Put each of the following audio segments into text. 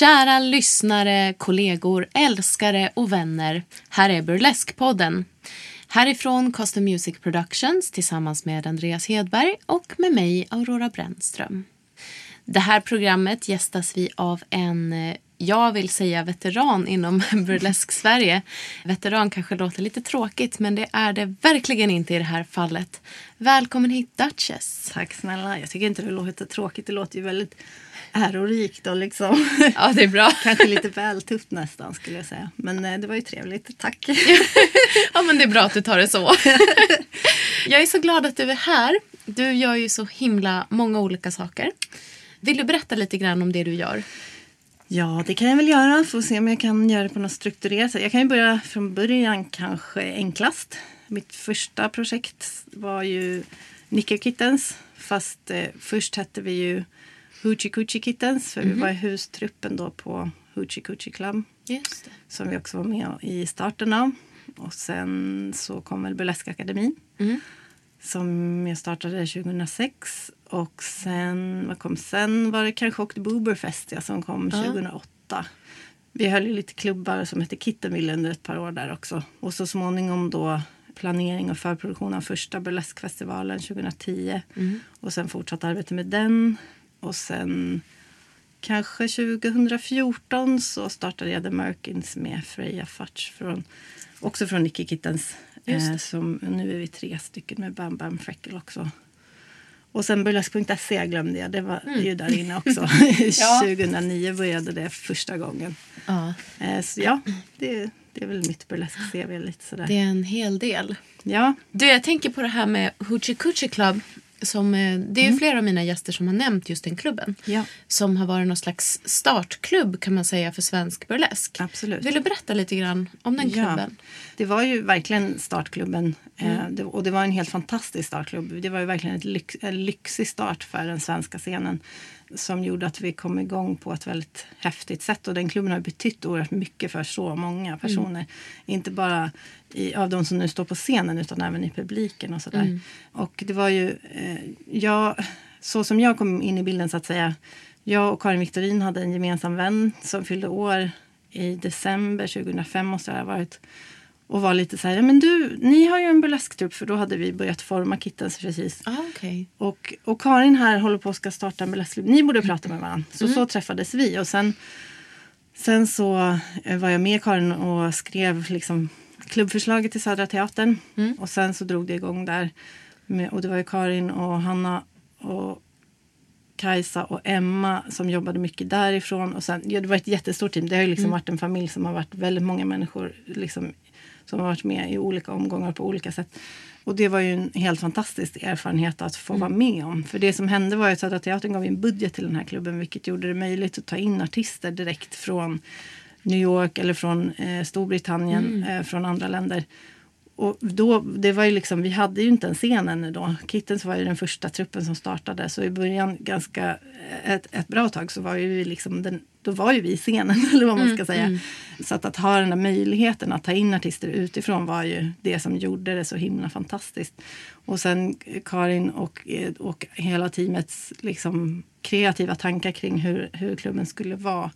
Kära lyssnare, kollegor, älskare och vänner. Här är Burleskpodden. Härifrån Custom Music Productions tillsammans med Andreas Hedberg och med mig, Aurora Brännström. Det här programmet gästas vi av en, eh, jag vill säga veteran inom burlesk Sverige. Veteran kanske låter lite tråkigt, men det är det verkligen inte i det här fallet. Välkommen hit Duchess. Tack snälla. Jag tycker inte det låter tråkigt. Det låter ju väldigt ärorikt och liksom Ja, det är bra. kanske lite väl tufft nästan skulle jag säga. Men eh, det var ju trevligt. Tack. ja, men det är bra att du tar det så. jag är så glad att du är här. Du gör ju så himla många olika saker. Vill du berätta lite grann om det du gör? Ja, det kan jag väl göra. Får se om jag kan göra det på något strukturerat sätt. Jag kan ju börja från början kanske enklast. Mitt första projekt var ju Nickel Kittens. Fast eh, först hette vi ju Hoochie Coochie Kittens. För vi var i hustruppen då på Hoochie Coochie Club. Som vi också var med i starten av. Och sen så kom väl Burleska Akademin. Som jag startade 2006. Och sen, vad kom sen? Var det kanske åkte Booberfest ja, som kom 2008. Vi höll ju lite klubbar som hette Kittenville under ett par år där också. Och så småningom då planering och förproduktion av första burleskfestivalen 2010. Och sen fortsatt arbete med den. Och sen kanske 2014 så startade jag The Merkins med Freja Fatch. Från, också från Nicky Kittens. Eh, som, nu är vi tre stycken med Bam Bam Freckle också. Och sen burlesk.se glömde jag. Det var ju där inne också. 2009 började det första gången. Ja, Eh, så ja, det, det är väl mitt burlesk-CV lite sådär. det är en hel del. Ja, Du, jag tänker på det här med Hoochie Coochie Club. Som, eh, det är ju flera av mina gäster som har nämnt just den klubben. Ja. Som har varit någon slags startklubb kan man säga för svensk burlesk. Absolut. Vill du berätta lite grann om den klubben? Det var ju verkligen startklubben. Eh, det, och det var en helt fantastisk startklubb. Det var ju verkligen lyx, en lyxig start för den svenska scenen. Som gjorde att vi kom igång på ett väldigt häftigt sätt. Och den klubben har betytt oerhört mycket för så många personer. Inte bara i, av de som nu står på scenen utan även i publiken och sådär. Och det var ju, eh, jag, så som jag kom in i bilden så att säga. Jag och Karin Victorin hade en gemensam vän som fyllde år i december 2005 måste det ha varit. Och var lite så här, men du, ni har ju en burlesktrupp för då hade vi börjat forma Kittens precis. Ah, okej. Och, och Karin här håller på att ska starta en burleskklubb. Ni borde prata med varandra. Så så träffades vi. Och sen, sen så eh, var jag med Karin och skrev liksom klubbförslaget till Södra Teatern. Och sen så drog det igång där. Med, och det var ju Karin och Hanna och Kajsa och Emma som jobbade mycket därifrån. Och sen, ja, det var ett jättestort team. Det har ju liksom varit en familj som har varit väldigt många människor liksom, som har varit med i olika omgångar på olika sätt. Och det var ju en helt fantastisk erfarenhet att få vara med om. För det som hände var ju att Södra Teatern gav en budget till den här klubben vilket gjorde det möjligt att ta in artister direkt från New York eller från eh, Storbritannien, eh, från andra länder. Och då, det var ju liksom, vi hade ju inte en scen ännu då. Kittens var ju den första truppen som startade. Så i början, ganska ett, ett bra tag, så var ju vi liksom den, då var ju vi scenen. Eller vad man ska säga. Så att, att ha den där möjligheten att ta in artister utifrån var ju det som gjorde det så himla fantastiskt. Och sen Karin och, och hela teamets liksom, kreativa tankar kring hur, hur klubben skulle vara.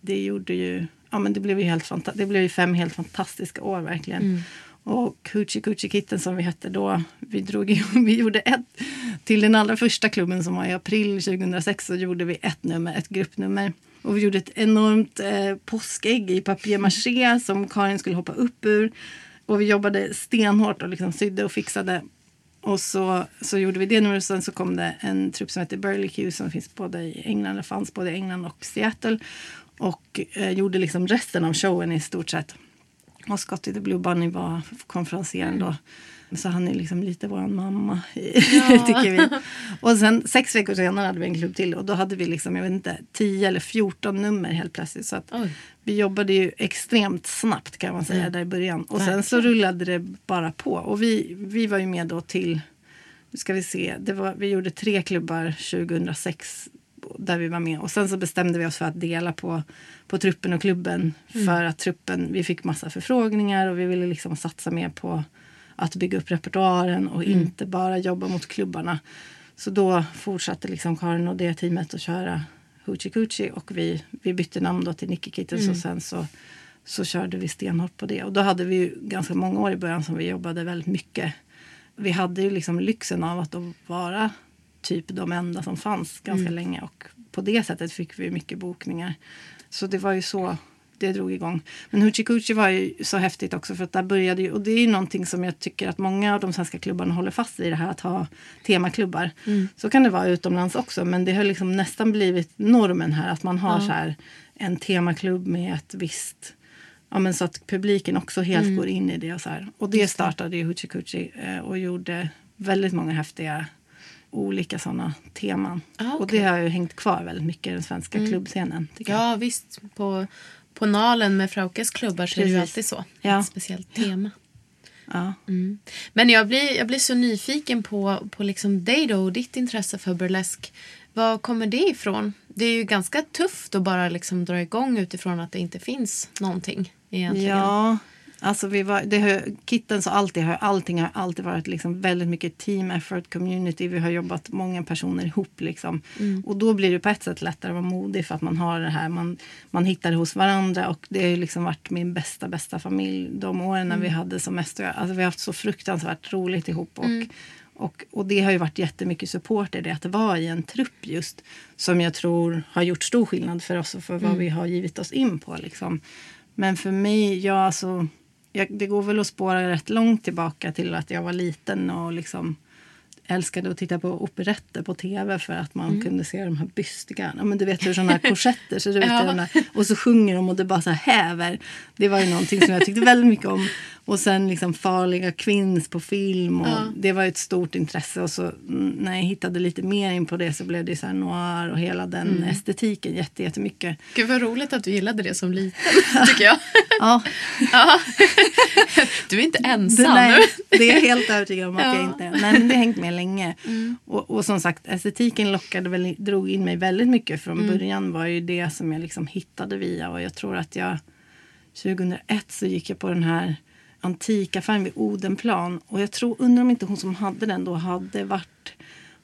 Det gjorde ju, ja men det blev ju helt fanta- det blev ju fem helt fantastiska år verkligen. Och Coochie Coochie Kitten som vi hette då, vi, drog, vi gjorde ett, till den allra första klubben som var i april 2006 så gjorde vi ett nummer, ett gruppnummer. Och vi gjorde ett enormt eh, påskägg i papier-maché som Karin skulle hoppa upp ur. Och vi jobbade stenhårt och liksom sydde och fixade. Och så, så gjorde vi det numret och sen så kom det en trupp som heter Burley Q som finns både i England, eller fanns både i England och Seattle. Och eh, gjorde liksom resten av showen i stort sett. Och Scotty the Blue Bunny var konferencieren då. Så han är liksom lite vår mamma, tycker vi. Och sen sex veckor senare hade vi en klubb till och då hade vi liksom, jag vet inte, 10 eller 14 nummer helt plötsligt. Så att Oj. vi jobbade ju extremt snabbt kan man säga där i början. Och sen så rullade det bara på. Och vi, vi var ju med då till, nu ska vi se, det var, vi gjorde tre klubbar 2006 där vi var med. Och sen så bestämde vi oss för att dela på, på truppen och klubben. För att truppen, vi fick massa förfrågningar och vi ville liksom satsa mer på att bygga upp repertoaren och inte bara jobba mot klubbarna. Så då fortsatte liksom Karin och det teamet att köra Hoochie Coochie och vi, vi bytte namn då till Nicky Kittens och sen så, så körde vi stenhårt på det. Och då hade vi ju ganska många år i början som vi jobbade väldigt mycket. Vi hade ju liksom lyxen av att vara typ de enda som fanns ganska länge och på det sättet fick vi mycket bokningar. Så det var ju så det drog igång. Men Hoochie var ju så häftigt också för att där började ju, och det är ju någonting som jag tycker att många av de svenska klubbarna håller fast vid det här att ha temaklubbar. Så kan det vara utomlands också men det har liksom nästan blivit normen här att man har så här en temaklubb med ett visst Ja, men så att publiken också helt går in i det. Och, så här. och det startade ju Hoochie eh, och gjorde väldigt många häftiga olika sådana teman. Ah, Och okej. det har ju hängt kvar väldigt mycket i den svenska klubbscenen. Tycker jag. Ja, visst. På, på Nalen med Fraukes klubbar så är det ju Precis. alltid så. Ja. Ett speciellt tema. Ja. Men jag blir, jag blir så nyfiken på, på liksom dig då och ditt intresse för burlesk. Var kommer det ifrån? Det är ju ganska tufft att bara liksom dra igång utifrån att det inte finns någonting egentligen. Ja, alltså vi var, det har, Kittens och alltid har, allting har alltid varit liksom väldigt mycket team effort, community. Vi har jobbat många personer ihop. Liksom. Och då blir det på ett sätt lättare att vara modig för att man har det här. Man, man hittar det hos varandra och det har liksom varit min bästa, bästa familj de åren när vi hade som mest. Alltså vi har haft så fruktansvärt roligt ihop. Och, och, och det har ju varit jättemycket support i det, att vara i en trupp just. Som jag tror har gjort stor skillnad för oss och för vad vi har givit oss in på. Liksom. Men för mig, ja alltså, jag, det går väl att spåra rätt långt tillbaka till att jag var liten och liksom älskade att titta på operetter på tv för att man kunde se de här bystiga. Ja, men du vet hur sådana här korsetter ser ut. Ja. och så sjunger de och det bara så häver. Det var ju någonting som jag tyckte väldigt mycket om. Och sen liksom farliga kvinns på film. Och Det var ett stort intresse. Och så mm, när jag hittade lite mer in på det så blev det så här noir och hela den estetiken jätte, jättemycket. Gud vad roligt att du gillade det som liten, tycker jag. Ja, ja. Du är inte ensam. Det, nej, det är jag helt övertygad om att jag Ja. Mm. inte är. Nej, men det har hängt med länge. Och, och som sagt, estetiken lockade väl, drog in mig väldigt mycket. Från Mm. början var ju det som jag liksom hittade via. Och jag tror att jag 2001 så gick jag på den här antikaffären vid Odenplan. Och jag tror, undrar om inte hon som hade den då hade varit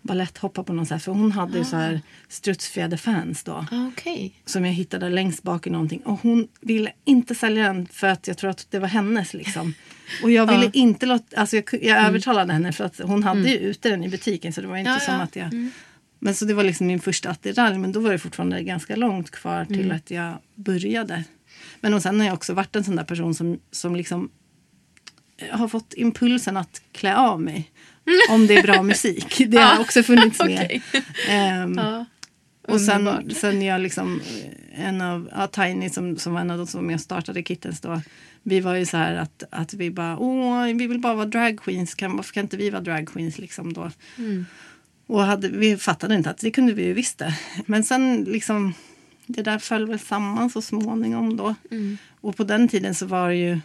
baletthoppa på någon här. För hon hade ju så här strutsfjäderfans då Ah, Okej. som jag hittade längst bak i någonting. Och hon ville inte sälja den för att jag tror att det var hennes. Liksom. Och jag ville Ja. inte låta, alltså jag, jag övertalade henne för att hon hade ju ute den i butiken så det var inte Ja, som ja. att jag... Men så det var liksom min första attiralj men då var det fortfarande ganska långt kvar till att jag började. Men och sen har jag också varit en sån där person som, som liksom har fått impulsen att klä av mig. Om det är bra musik. Det har också funnits med. okej. Ehm, Ja. och sen, sen jag liksom, en av, ja, Tiny som, som var en av de som var med och startade Kittens då. Vi var ju så här att, att vi bara, åh, vi vill bara vara drag queens. Kan, varför kan inte vi vara drag queens liksom då? Och hade, vi fattade inte att det kunde vi ju visst det. Men sen liksom, det där föll väl samman så småningom då. Och på den tiden så var det ju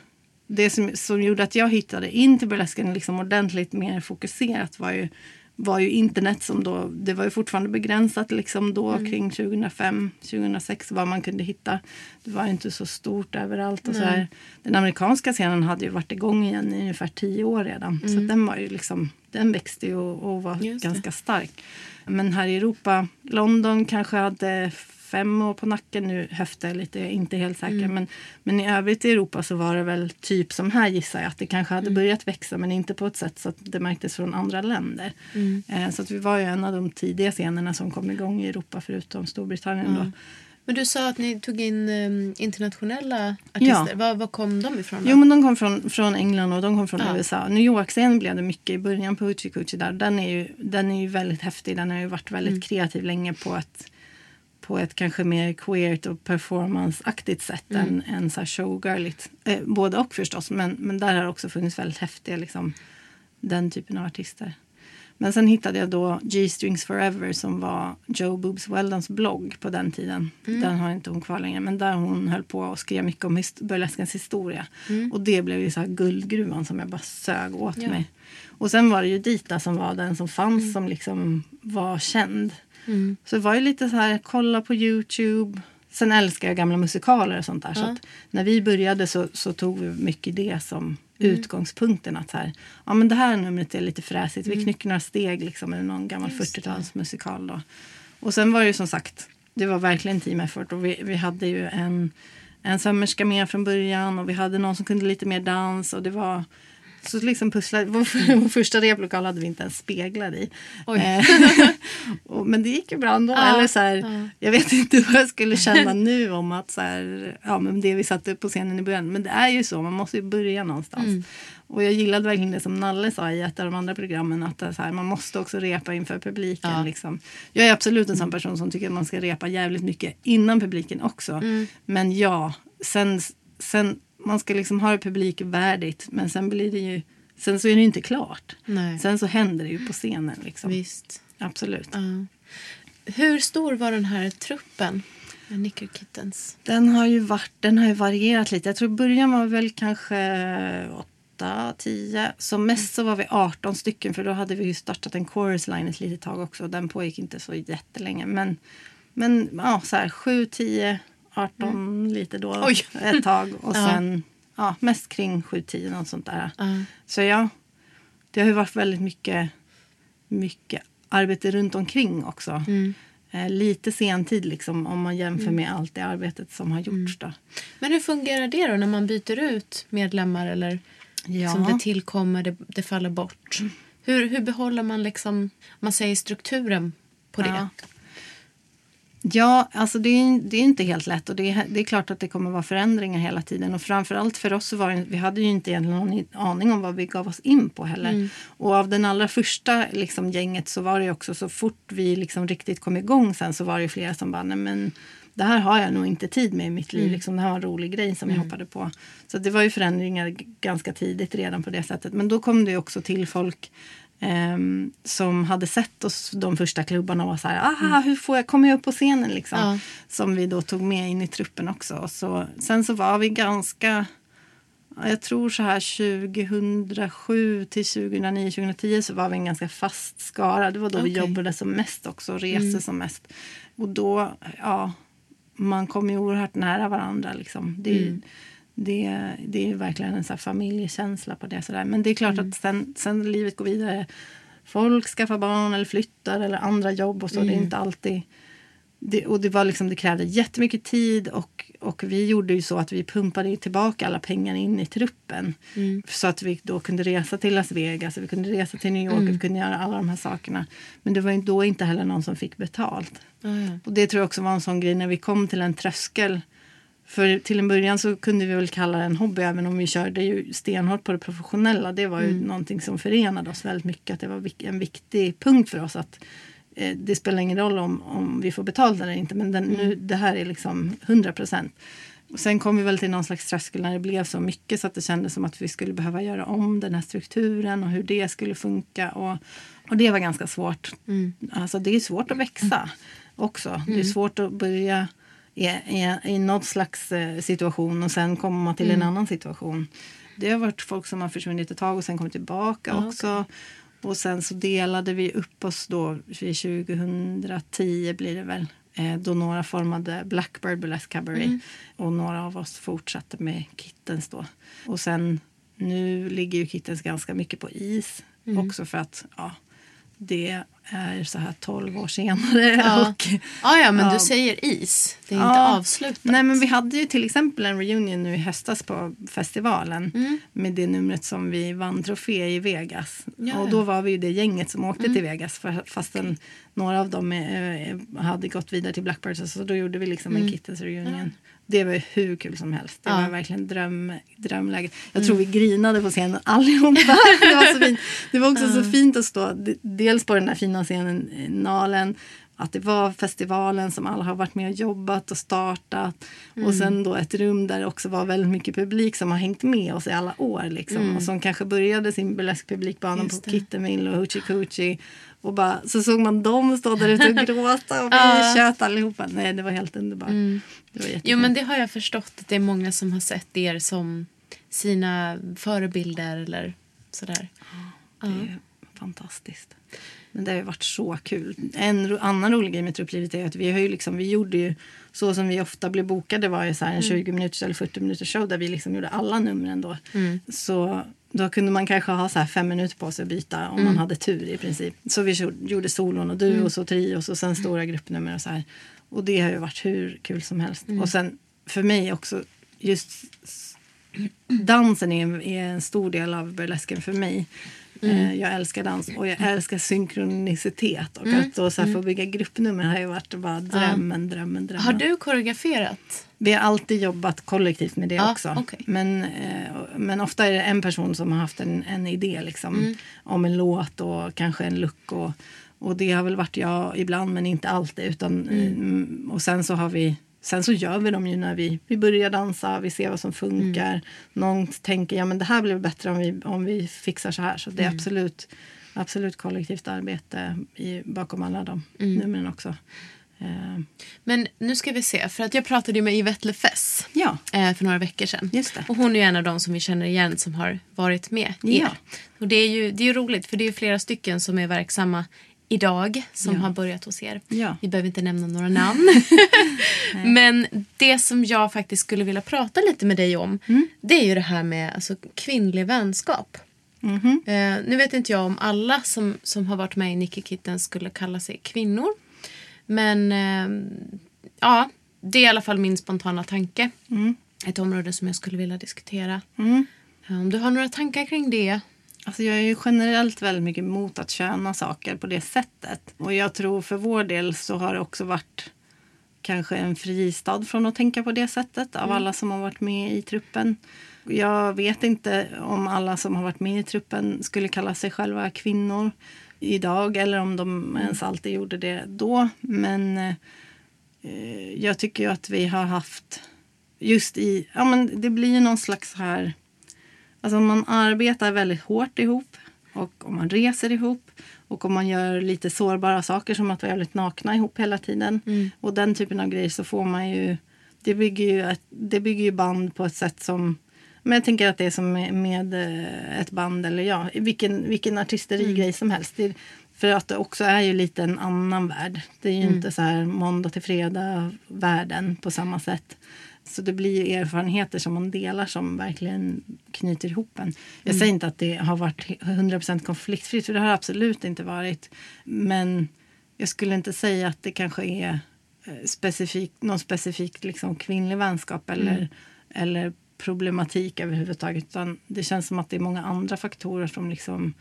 det som, som gjorde att jag hittade in till burlesken liksom ordentligt mer fokuserat var ju, var ju internet som då, det var ju fortfarande begränsat liksom då kring 2005, 2006 vad man kunde hitta. Det var ju inte så stort överallt och så här. Den amerikanska scenen hade ju varit igång igen i ungefär tio år redan. Så att den var ju liksom, den växte ju och, och var Just det. ganska stark. Men här i Europa, London kanske hade fem år på nacken. Nu höftar jag lite, jag är inte helt säker. Men, men i övrigt i Europa så var det väl typ som här gissar jag att det kanske hade börjat växa men inte på ett sätt så att det märktes från andra länder. Eh, så att vi var ju en av de tidiga scenerna som kom igång i Europa förutom Storbritannien. Då. Men du sa att ni tog in um, internationella artister. Ja. Var, var kom de ifrån? då? Jo, men de kom från, från England och de kom från Ja. USA. New York-scenen blev det mycket i början på Hoochie Coochie där. Den är, ju, den är ju väldigt häftig. Den har ju varit väldigt Mm. kreativ länge på ett, på ett kanske mer queert och performanceaktigt sätt Mm. än, än så här showgirligt. Eh, både och förstås, men, men där har det också funnits väldigt häftiga, liksom, den typen av artister. Men sen hittade jag då G-Strings Forever som var Joe Boobs Weldons blogg på den tiden. Den har inte hon kvar längre. Men där hon höll på och skrev mycket om his- burleskens historia. Och det blev ju så här guldgruvan som jag bara sög åt Ja. mig. Och sen var det ju Dita som var den som fanns som liksom var känd. Så det var ju lite så här, kolla på Youtube. Sen älskar jag gamla musikaler och sånt där. Så Ja. att när vi började så, så tog vi mycket det som utgångspunkten. Att så här, ja men det här numret är lite fräsigt. Vi knycker några steg liksom. Eller någon gammal Just det. 40-talsmusikal då. Och sen var det ju som sagt, det var verkligen team effort. Och vi, vi hade ju en, en sömmerska med från början. Och vi hade någon som kunde lite mer dans. Och det var... Så liksom pusslade, vår, vår första replokal hade vi inte ens speglar i. Eh, men det gick ju bra ändå. Ja, Eller så här, ja. Jag vet inte vad jag skulle känna nu om att så här, ja, men det vi satte upp på scenen i början. Men det är ju så, man måste ju börja någonstans. Mm. Och jag gillade verkligen det som Nalle sa i ett av de andra programmen. Att så här, man måste också repa inför publiken. Ja. Liksom. Jag är absolut en sån person som tycker att man ska repa jävligt mycket innan publiken också. Mm. Men ja, sen, sen man ska liksom ha det publikvärdigt. Men sen blir det ju, sen så är det ju inte klart. Nej. Sen så händer det ju på scenen. Liksom. Visst. Absolut. Ja. Hur stor var den här truppen Kittens? Den har ju varit, den har ju varierat lite. Jag tror början var väl kanske 8, 10. Som mest så var vi 18 stycken för då hade vi ju startat en chorus line ett litet tag också. Den pågick inte så jättelänge. Men, men ja, så här 7, 10, 18 lite då Mm. Oj. ett tag. Och sen ja, mest kring 7, 10 något sånt där. Ja. Så ja, det har ju varit väldigt mycket, mycket arbete runt omkring också. Mm. Eh, lite sentid liksom om man jämför med allt det arbetet som har gjorts. Då. Men hur fungerar det då när man byter ut medlemmar eller Ja. som det tillkommer, det, det faller bort? Hur, hur behåller man liksom, om man säger strukturen på det? Ja. Ja, alltså det är, det är inte helt lätt och det är, det är klart att det kommer vara förändringar hela tiden. Och framförallt för oss så var det, vi hade ju inte egentligen någon aning om vad vi gav oss in på heller. Och av den allra första liksom, gänget så var det också så fort vi liksom riktigt kom igång sen så var det flera som bara, nej men det här har jag nog inte tid med i mitt liv. Liksom, det här var en rolig grej som jag hoppade på. Så det var ju förändringar ganska tidigt redan på det sättet. Men då kom det också till folk ehm, som hade sett oss de första klubbarna och var så här, ah, hur får jag, kommer jag upp på scenen liksom? Ja. Som vi då tog med in i truppen också. Så, sen så var vi ganska, ja, jag tror så här 2007 till 2009, 2010 så var vi en ganska fast skara. Det var då vi Okej. jobbade som mest också, reste som mest. Och då, ja, man kom ju oerhört nära varandra liksom. Det, det, det är verkligen en så familjekänsla på det. Sådär. Men det är klart att sen, sen livet går vidare. Folk skaffar barn eller flyttar eller andra jobb och så. Det är inte alltid... Det, och det, var liksom, det krävde jättemycket tid och, och vi gjorde ju så att vi pumpade tillbaka alla pengar in i truppen. Så att vi då kunde resa till Las Vegas, vi kunde resa till New York och vi kunde göra alla de här sakerna. Men det var ju då inte heller någon som fick betalt. Ja. Och det tror jag också var en sån grej när vi kom till en tröskel. För till en början så kunde vi väl kalla det en hobby även om vi körde ju stenhårt på det professionella. Det var ju någonting som förenade oss väldigt mycket. Att det var en viktig punkt för oss att eh, det spelar ingen roll om, om vi får betalt eller inte. Men den, nu, det här är liksom 100 procent. Sen kom vi väl till någon slags tröskel när det blev så mycket så att det kändes som att vi skulle behöva göra om den här strukturen och hur det skulle funka. Och, och det var ganska svårt. Alltså det är svårt att växa också. Det är svårt att börja i, i, i något slags eh, situation och sen kommer man till en annan situation. Det har varit folk som har försvunnit ett tag och sen kommit tillbaka Ja, också. Och sen så delade vi upp oss då vid 2010 blir det väl. Eh, då några formade Blackbird Burlesque Cabaret och några av oss fortsatte med Kittens då. Och sen nu ligger ju Kittens ganska mycket på is också för att ja, det är så här 12 år senare. Ja. Och, Ja, ja, men Ja. du säger is. Det är inte Ja. avslutat. Nej, men vi hade ju till exempel en reunion nu i höstas på festivalen Mm. med det numret som vi vann trofé i Vegas. Ja, och då var vi ju det gänget som åkte Mm. till Vegas för, fastän några av dem eh, hade gått vidare till Blackbirds. Så då gjorde vi liksom en Kittens reunion. Det var hur kul som helst. Det Mm. Ja. var verkligen dröm, drömläget. Jag tror vi grinade på scenen allihopa. det var så fint. Det var också så fint att stå dels på den där fina scenen Nalen. Att det var festivalen som alla har varit med och jobbat och startat. Mm. Och sen då ett rum där det också var väldigt mycket publik som har hängt med oss i alla år. Liksom. Och som kanske började sin burleskpublikbana på Mm. Kittemille och Hoochie Coochie. Och bara, så såg man dem stå där ute och gråta och vi Ja. tjöt allihopa. Nej, det var helt underbart. Mm. Det var Jo, men det har jag förstått att det är många som har sett er som sina förebilder eller sådär. Det är fantastiskt. Men det har varit så kul. En annan rolig grej med trupplivet är att vi, har ju liksom, vi gjorde ju så som vi ofta blev bokade var ju så en 20 minuters eller 40 minuters show där vi liksom gjorde alla numren då. Så då kunde man kanske ha så här fem minuter på sig att byta om man hade tur i princip. Så vi gjorde- solon och duos och trios och sen stora gruppnummer och så här. Och det har ju varit hur kul som helst. Och sen för mig också just dansen är en, är en stor del av burlesken för mig. Eh, Jag älskar dans och jag älskar synkronicitet. Och att då så här få bygga gruppnummer har ju varit bara drömmen, drömmen, drömmen. Har du koreograferat? Vi har alltid jobbat kollektivt med det Ja, också. okej. Men, eh, men ofta är det en person som har haft en, en idé liksom, Mm. om en låt och kanske en look. Och, och det har väl varit jag ibland men inte alltid. Utan, mm, och sen så har vi Sen så gör vi dem ju när vi, vi börjar dansa, vi ser vad som funkar. Mm. Någon tänker ja men det här blir bättre om vi, om vi fixar så här. Så Mm. det är absolut, absolut kollektivt arbete i, bakom alla de Mm. numren också. Eh, Men nu ska vi se, för att jag pratade med Yvette Lefess ja, eh, för några veckor sedan. Just det. Och hon är ju en av dem som vi känner igen som har varit med Ja. er. Och det är ju det är roligt för det är flera stycken som är verksamma idag som Ja. har börjat hos er. Ja. Vi behöver inte nämna några namn. Men det som jag faktiskt skulle vilja prata lite med dig om Mm. det är ju det här med alltså, kvinnlig vänskap. Mhm. Eh, nu vet inte jag om alla som, som har varit med i Nicky Kitten skulle kalla sig kvinnor. Men eh, ja, det är i alla fall min spontana tanke. Mm. Ett område som jag skulle vilja diskutera. Mm. Eh, Om du har några tankar kring det? Alltså jag är ju generellt väldigt mycket emot att köna saker på det sättet. Och jag tror för vår del så har det också varit kanske en fristad från att tänka på det sättet av alla som har varit med i truppen. Jag vet inte om alla som har varit med i truppen skulle kalla sig själva kvinnor idag eller om de ens alltid gjorde det då. Men eh, jag tycker ju att vi har haft just i, ja men det blir ju någon slags här Alltså om man arbetar väldigt hårt ihop och om man reser ihop och om man gör lite sårbara saker som att vara jävligt nakna ihop hela tiden och den typen av grejer så får man ju det bygger ju, ett, det bygger ju band på ett sätt som men jag tänker att det är som med, eh, ett band eller ja, vilken, vilken artisterigrej som helst. Det, för att det också är ju lite en annan värld. Det är ju inte så här måndag till fredag världen på samma sätt. Så det blir ju erfarenheter som man delar som verkligen knyter ihop en. Jag säger inte att det har varit 100% konfliktfritt, för det har det absolut inte varit. Men jag skulle inte säga att det kanske är eh, specifik, någon specifik liksom kvinnlig vänskap eller, eller problematik överhuvudtaget. Utan det känns som att det är många andra faktorer som liksom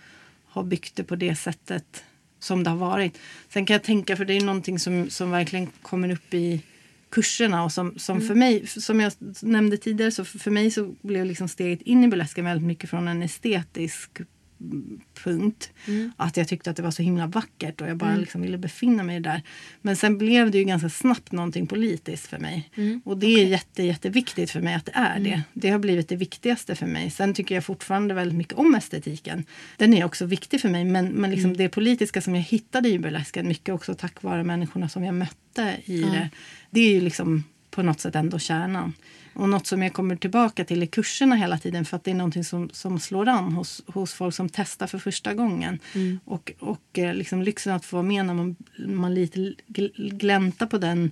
har byggt det på det sättet som det har varit. Sen kan jag tänka, för det är någonting som, som verkligen kommer upp i kurserna och som, som för mig, som jag nämnde tidigare, så för, för mig så blev liksom steget in i burlesken väldigt mycket från en estetisk mm, punkt. Att jag tyckte att det var så himla vackert och jag bara liksom ville befinna mig där. Men sen blev det ju ganska snabbt någonting politiskt för mig. Och det är jätte, jätteviktigt för mig att det är det. Det har blivit det viktigaste för mig. Sen tycker jag fortfarande väldigt mycket om estetiken. Den är också viktig för mig. Men, men liksom det politiska som jag hittade i burlesken, mycket också tack vare människorna som jag mötte i det. Det är ju liksom på något sätt ändå kärnan. Och något som jag kommer tillbaka till i kurserna hela tiden för att det är någonting som, som slår an hos, hos folk som testar för första gången. Och, och eh, liksom lyxen att få vara med när man, man lite gl- gläntar på den,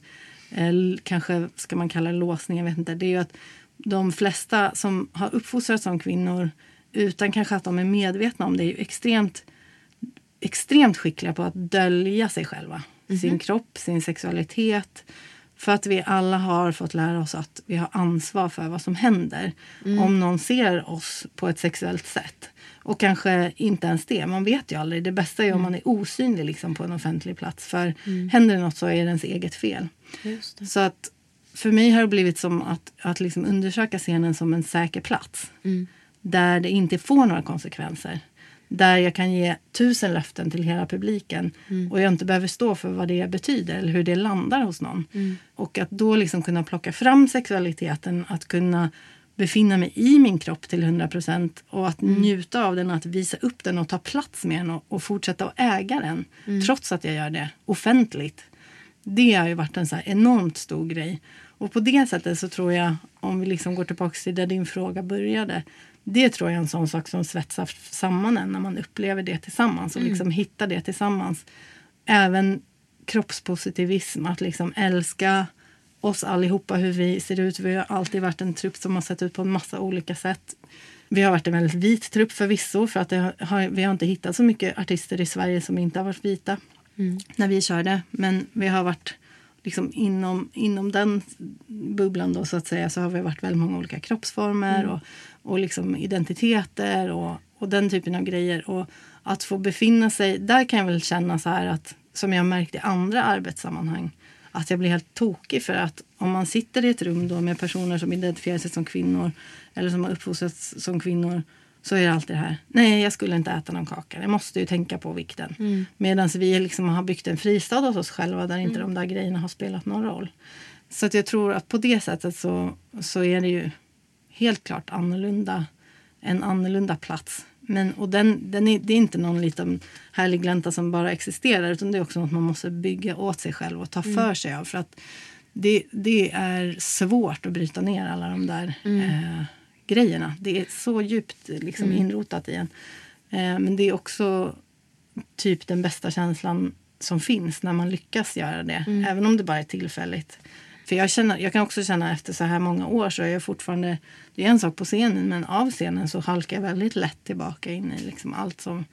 eh, kanske ska man kalla det låsning, jag vet inte. Det är ju att de flesta som har uppfostrats som kvinnor utan kanske att de är medvetna om det är ju extremt extremt skickliga på att dölja sig själva. Sin kropp, sin sexualitet. För att vi alla har fått lära oss att vi har ansvar för vad som händer om någon ser oss på ett sexuellt sätt. Och kanske inte ens det. Man vet ju aldrig. Det bästa är om man är osynlig liksom, på en offentlig plats. För händer det något så är det ens eget fel. Så att för mig har det blivit som att, att liksom undersöka scenen som en säker plats. Där det inte får några konsekvenser. Där jag kan ge tusen löften till hela publiken och jag inte behöver stå för vad det betyder eller hur det landar hos någon. Och att då liksom kunna plocka fram sexualiteten, att kunna befinna mig i min kropp till 100 procent och att njuta av den, att visa upp den och ta plats med den och, och fortsätta att äga den trots att jag gör det offentligt. Det har ju varit en så enormt stor grej. Och på det sättet så tror jag, om vi liksom går tillbaka till där din fråga började. Det tror jag är en sån sak som svetsar samman en när man upplever det tillsammans och liksom hittar det tillsammans. Även kroppspositivism, att liksom älska oss allihopa hur vi ser ut. Vi har alltid varit en trupp som har sett ut på en massa olika sätt. Vi har varit en väldigt vit trupp förvisso för att har, vi har inte hittat så mycket artister i Sverige som inte har varit vita när vi körde. Men vi har varit liksom inom, inom den bubblan då så att säga så har vi varit väldigt många olika kroppsformer och, och liksom identiteter och, och den typen av grejer. Och att få befinna sig, där kan jag väl känna så här att som jag märkt i andra arbetssammanhang att jag blir helt tokig för att om man sitter i ett rum då med personer som identifierar sig som kvinnor eller som har uppfostrats som kvinnor så är det alltid det här. Nej, jag skulle inte äta någon kaka. Jag måste ju tänka på vikten. Mm. Medan vi liksom har byggt en fristad hos oss själva där inte de där grejerna har spelat någon roll. Så att jag tror att på det sättet så, så är det ju helt klart annorlunda. En annorlunda plats. Men, och den, den är, det är inte någon liten härlig glänta som bara existerar utan det är också något man måste bygga åt sig själv och ta för sig av. För att det, det är svårt att bryta ner alla de där eh, grejerna. Det är så djupt liksom, inrotat i en. Eh, men det är också typ den bästa känslan som finns när man lyckas göra det. Även om det bara är tillfälligt. För jag, känner, jag kan också känna efter så här många år så är jag fortfarande, det är en sak på scenen men av scenen så halkar jag väldigt lätt tillbaka in i liksom allt som,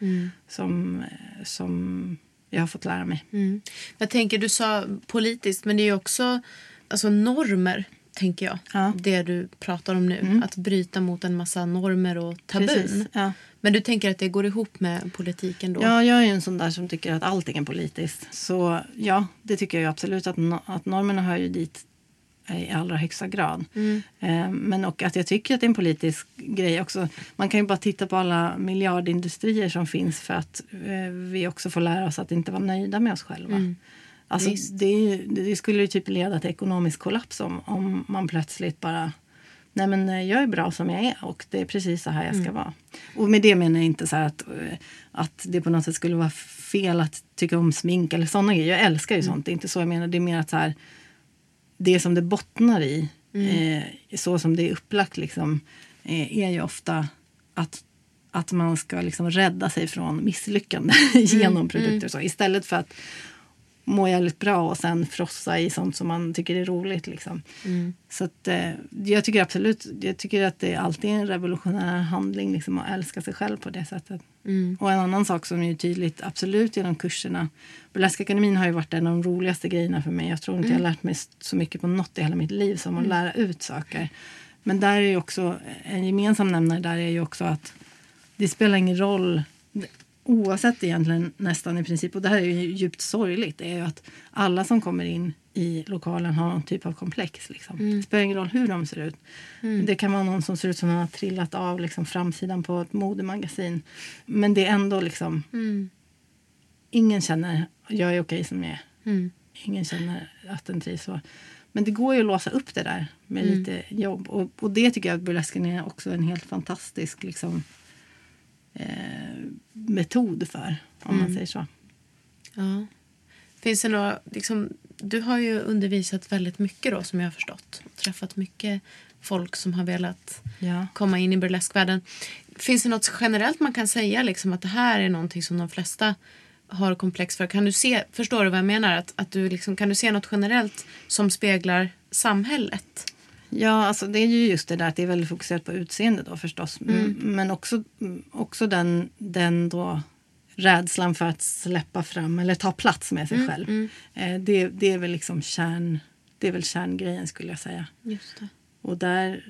som, eh, som jag har fått lära mig. Mm. Jag tänker, du sa politiskt, men det är också alltså, normer, tänker jag. Ja. Det du pratar om nu. Att bryta mot en massa normer och tabun. Ja. Men du tänker att det går ihop med politiken då? Ja, jag är ju en sån där som tycker att allting är politiskt. Så ja, det tycker jag absolut att, no- att normerna hör ju dit i allra högsta grad. Eh, men och att jag tycker att det är en politisk grej också. Man kan ju bara titta på alla miljardindustrier som finns för att eh, vi också får lära oss att inte vara nöjda med oss själva. Alltså, det, ju, det skulle ju typ leda till ekonomisk kollaps om, om man plötsligt bara Nej men eh, jag är bra som jag är och det är precis så här jag ska vara. Och med det menar jag inte så att, eh, att det på något sätt skulle vara fel att tycka om smink eller sådana grejer. Jag älskar ju sånt, det är inte så jag menar. Det är mer att så här, det som det bottnar i, eh, så som det är upplagt liksom, eh, är ju ofta att, att man ska liksom rädda sig från misslyckande genom produkter. och Så, istället för att må jävligt bra och sen frossa i sånt som man tycker är roligt. Liksom. Så att, eh, jag tycker absolut jag tycker att det alltid är en revolutionär handling liksom, att älska sig själv på det sättet. Och en annan sak som är tydligt absolut genom kurserna. Burleskakademin har ju varit en av de roligaste grejerna för mig. Jag tror inte jag har lärt mig så mycket på något i hela mitt liv som att lära ut saker. Men där är ju också en gemensam nämnare där är ju också att det spelar ingen roll oavsett egentligen nästan i princip, och det här är ju djupt sorgligt, är ju att alla som kommer in i lokalen har någon typ av komplex. Liksom. Det spelar ingen roll hur de ser ut. Det kan vara någon som ser ut som har trillat av liksom, framsidan på ett modemagasin. Men det är ändå liksom... Ingen känner jag är okej som jag är. Ingen känner att den trivs så. Men det går ju att låsa upp det där med lite jobb. Och, och det tycker jag att burlesken är också en helt fantastisk liksom, eh, metod för. Om man säger så. Ja. Finns det några, liksom, du har ju undervisat väldigt mycket då som jag har förstått. Träffat mycket folk som har velat Ja. komma in i burleskvärlden. Finns det något generellt man kan säga liksom, att det här är någonting som de flesta har komplex för? Kan du se, förstår du vad jag menar? Att, att du liksom, kan du se något generellt som speglar samhället? Ja, alltså det är ju just det där att det är väldigt fokuserat på utseende då förstås. M- Men också, mm, också den, den då rädslan för att släppa fram eller ta plats med sig själv. Eh, det, det är väl liksom kärn, det är väl kärngrejen skulle jag säga. Just det. Och där,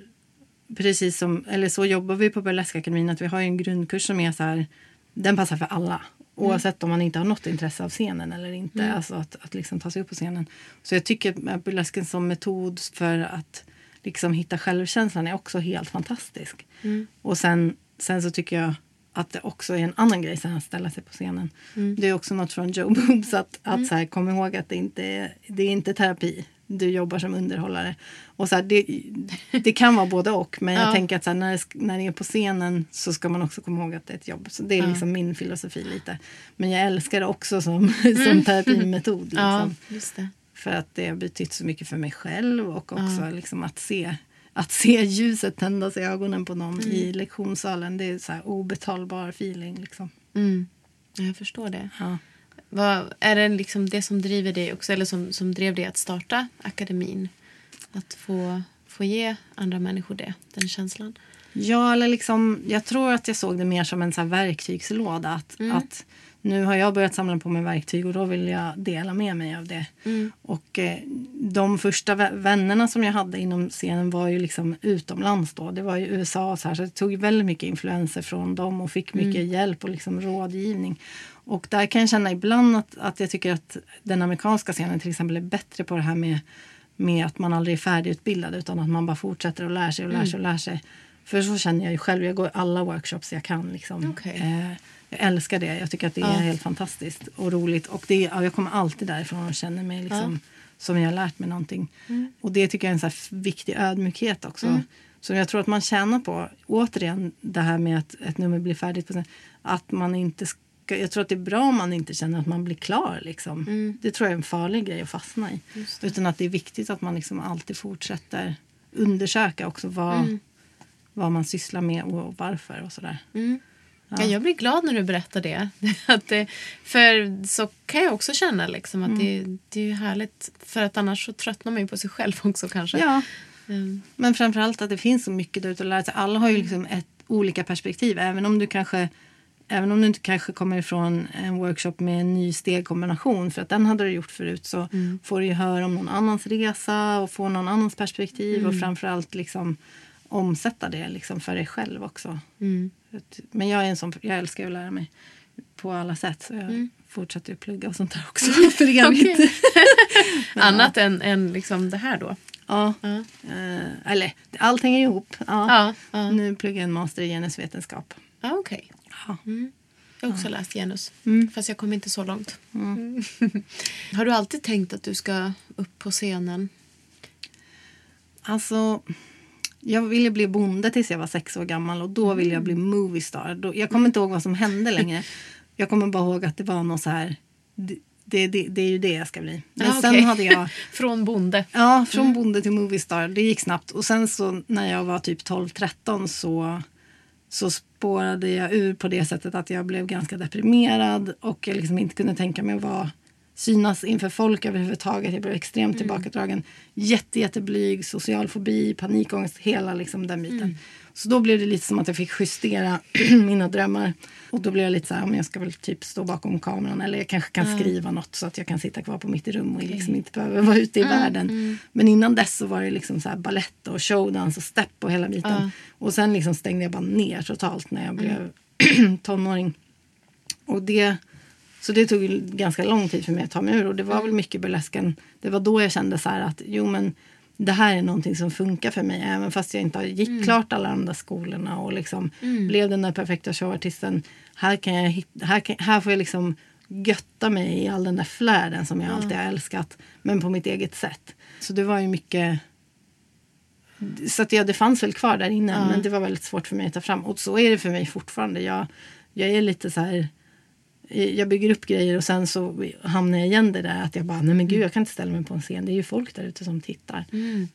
precis som, eller så jobbar vi på Burleskakademin att vi har en grundkurs som är så här, den passar för alla. Oavsett om man inte har något intresse av scenen eller inte. Alltså att, att liksom ta sig upp på scenen. Så jag tycker att burlesken som metod för att liksom hitta självkänslan är också helt fantastisk. Och sen, sen så tycker jag att det också är en annan grej sen att ställa sig på scenen. Det är också något från Joe Boobs att, att så här, kom ihåg att det inte är, det är inte terapi. Du jobbar som underhållare. Och så här, det, det kan vara både och. Men jag Ja. tänker att så här, när, det, när det är på scenen så ska man också komma ihåg att det är ett jobb. Så det är liksom min filosofi lite. Men jag älskar det också som, som terapimetod. Liksom. Ja, just det. För att det har betytt så mycket för mig själv och också liksom att se att se ljuset tändas i ögonen på någon i lektionssalen. Det är så obetalbar feeling. Liksom. Mm. Ja, Jag förstår det. Ja. Vad, är det liksom det som driver dig också, eller som, som drev dig att starta akademin? Att få, få ge andra människor det, den känslan? Ja, eller liksom, jag tror att jag såg det mer som en så verktygslåda. Att, att nu har jag börjat samla på mig verktyg och då vill jag dela med mig av det. Och eh, de första vä- vännerna som jag hade inom scenen var ju liksom utomlands då. Det var ju USA och så här. Så jag tog väldigt mycket influenser från dem och fick mycket hjälp och liksom rådgivning. Och där kan jag känna ibland att, att jag tycker att den amerikanska scenen till exempel är bättre på det här med, med att man aldrig är färdigutbildad utan att man bara fortsätter och lär sig och lär sig och lär sig. För så känner jag ju själv. Jag går alla workshops jag kan. Liksom. Okej. Eh, jag älskar det. Jag tycker att det är helt fantastiskt och roligt. Och det, ja, jag kommer alltid därifrån och känner mig liksom, som jag har lärt mig någonting. Och det tycker jag är en så viktig ödmjukhet också. Så jag tror att man tjänar på, återigen, det här med att ett nummer blir färdigt. På, att man inte ska, jag tror att det är bra om man inte känner att man blir klar. Liksom. Det tror jag är en farlig grej att fastna i. Utan att det är viktigt att man liksom alltid fortsätter undersöka också vad, vad man sysslar med och varför och sådär. Ja. jag blir glad när du berättar det. att det. För så kan jag också känna liksom, att det, det är härligt. För att annars så tröttnar man ju på sig själv också kanske. Ja, Mm. men framförallt att det finns så mycket där ute att lära sig. Alla har ju liksom ett olika perspektiv. Även om du kanske Även om du inte kanske kommer ifrån en workshop med en ny stegkombination för att den hade du gjort förut så får du ju höra om någon annans resa och få någon annans perspektiv och framförallt liksom omsätta det liksom för dig själv också. Att- Men jag är en sån, jag älskar att lära mig på alla sätt så jag fortsätter ju plugga och sånt där också för evigt. Okej. Annat än, än liksom det här då. Ja. Ja. Eh, eller allt hänger ihop. Ja. Ja, ja. Nu pluggar jag en master i genusvetenskap. Ja, okej. Ja. Jag har också läst genus. Mm. Fast jag kom inte så långt. Mm. har du alltid tänkt att du ska upp på scenen? Alltså, jag ville bli bonde tills jag var sex år gammal och då ville jag bli moviestar. Då, jag kommer inte ihåg vad som hände längre. Jag kommer bara ihåg att det var något så här... Det, det, det, är ju det jag ska bli. Men Ja, sen hade jag... Från bonde. Ja, från bonde till moviestar. Det gick snabbt. Och sen så när jag var typ 12-13 så, så spårade jag ur på det sättet att jag blev ganska deprimerad och jag liksom inte kunde tänka mig att vara synas inför folk överhuvudtaget. Jag blev extremt tillbakadragen. Jätte, jätteblyg, social fobi, panikångest, hela liksom den biten. Så då blev det lite som att jag fick justera mina drömmar. Och då blev jag lite så här, jag ska väl typ stå bakom kameran eller jag kanske kan skriva något så att jag kan sitta kvar på mitt rum och liksom inte behöver vara ute i världen. Men innan dess så var det liksom så här ballett och showdans och step och hela biten. Och sen liksom stängde jag bara ner totalt när jag blev tonåring. Och det, så det tog ganska lång tid för mig att ta mig ur. Och det var väl mycket burlesken. Det var då jag kände så här att jo men det här är någonting som funkar för mig. Även fast jag inte gick klart alla de där skolorna och liksom blev den där perfekta showartisten. Här, kan jag hitta, här, kan, här får jag liksom götta mig i all den där flärden som jag alltid har älskat. Men på mitt eget sätt. Så det var ju mycket så att ja, det fanns väl kvar där inne men det var väldigt svårt för mig att ta fram. Och så är det för mig fortfarande. Jag, jag är lite så här... Jag bygger upp grejer och sen så hamnar jag igen det där att jag bara, nej men gud jag kan inte ställa mig på en scen. Det är ju folk där ute som tittar.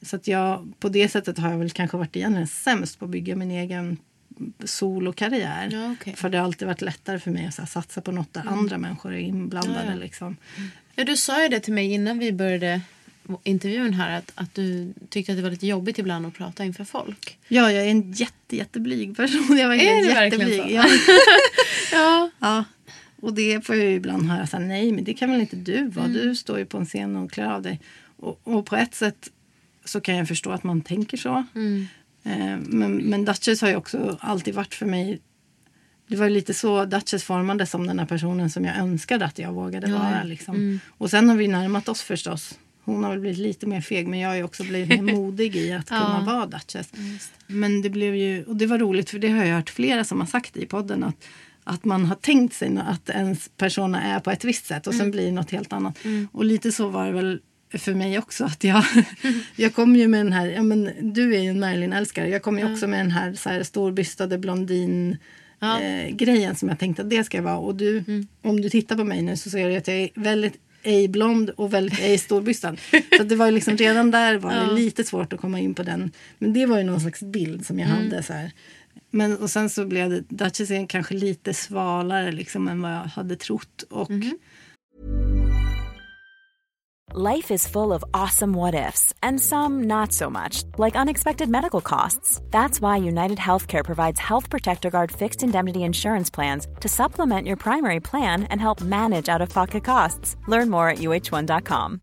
Så att jag, på det sättet har jag väl kanske varit egentligen sämst på att bygga min egen solokarriär. Ja, okej. För det har alltid varit lättare för mig att här, satsa på något där andra människor är inblandade. Ja, ja. Liksom. Ja, du sa ju det till mig innan vi började intervjun här att, att du tyckte att det var lite jobbigt ibland att prata inför folk. Ja, jag är en jätte, jätteblyg person. Jag var Är det jätteblyg. verkligen så? Ja. Ja. Ja. Och det får jag ibland höra så här, nej men det kan väl inte du vara. Mm. Du står ju på en scen och klär av dig. Och, och på ett sätt så kan jag förstå att man tänker så. Mm. Eh, men, men Duchess har ju också alltid varit för mig det var lite så Duchess formades som den här personen som jag önskade att jag vågade Ja. vara. Liksom. Mm. Och sen har vi närmat oss förstås. Hon har väl blivit lite mer feg men jag har också blivit mer modig i att kunna Ja. vara Duchess. Men det blev ju, och det var roligt för det har jag hört flera som har sagt i podden att, att man har tänkt sig att ens persona är på ett visst sätt och sen blir det något helt annat. Och lite så var det väl för mig också. att Jag, jag kom ju med den här, ja men du är ju en Marilyn-älskare. Jag kom ju också med den här, så här storbystade blondin Ja. eh, grejen som jag tänkte att det ska vara. Och du, om du tittar på mig nu så ser du att jag är väldigt ej blond och väldigt ej storbystad. så det var ju liksom redan där var det lite svårt att komma in på den. Men det var ju någon slags bild som jag hade så här. Men och sen så blev det Duchess är kanske lite svalare liksom än vad jag hade trott. Och Life is full of awesome what ifs, and some not so much, like unexpected medical costs. That's why United Healthcare provides Health Protector Guard fixed indemnity insurance plans to supplement your primary plan and help manage out of pocket costs. Learn more at uh1.com.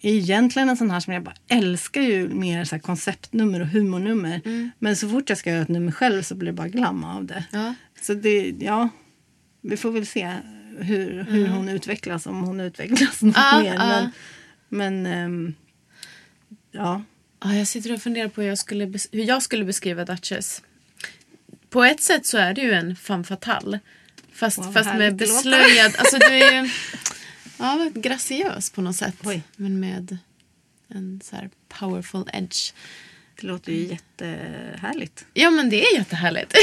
egentligen en sån här som jag bara älskar ju mer så konceptnummer och humornummer. Men så fort jag ska göra ett nummer själv så blir det bara glam av det. Ja. Så det, ja, vi får väl se hur, hur hon utvecklas, om hon utvecklas något Ja, mer. ja. Men, men ehm, ja. Ja, jag sitter och funderar på hur jag skulle, hur jag skulle beskriva Duchess. På ett sätt så är det ju en femme fatale. Fast, Wow, fast med det beslöjad... Alltså du är ju ja, graciös på något sätt. Oj. Men med en så här powerful edge. Det låter ju jättehärligt. Ja men det är jättehärligt.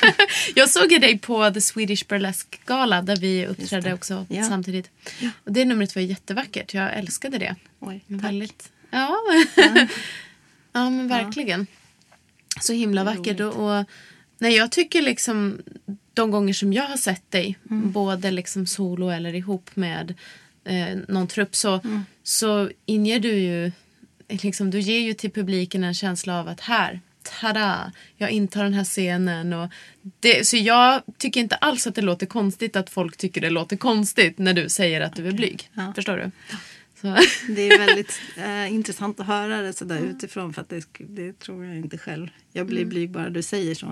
jag såg ju dig på The Swedish Burlesque Gala där vi uppträdde också Ja. samtidigt. Och det numret var jättevackert. Jag älskade det. Oj, tack. Väldigt, ja. ja men verkligen. Så himla vackert. Och, och, nej, jag tycker liksom de gånger som jag har sett dig, Mm. både liksom solo eller ihop med eh, någon trupp, så, Mm. så inger du ju, liksom, du ger ju till publiken en känsla av att här, tada, jag intar den här scenen. Och det, så jag tycker inte alls att det låter konstigt att folk tycker det låter konstigt när du säger att du är blyg. Ja. Förstår du? Så. Det är väldigt eh, intressant att höra det sådär utifrån för att det, det tror jag inte själv. Jag blir blyg bara du säger så.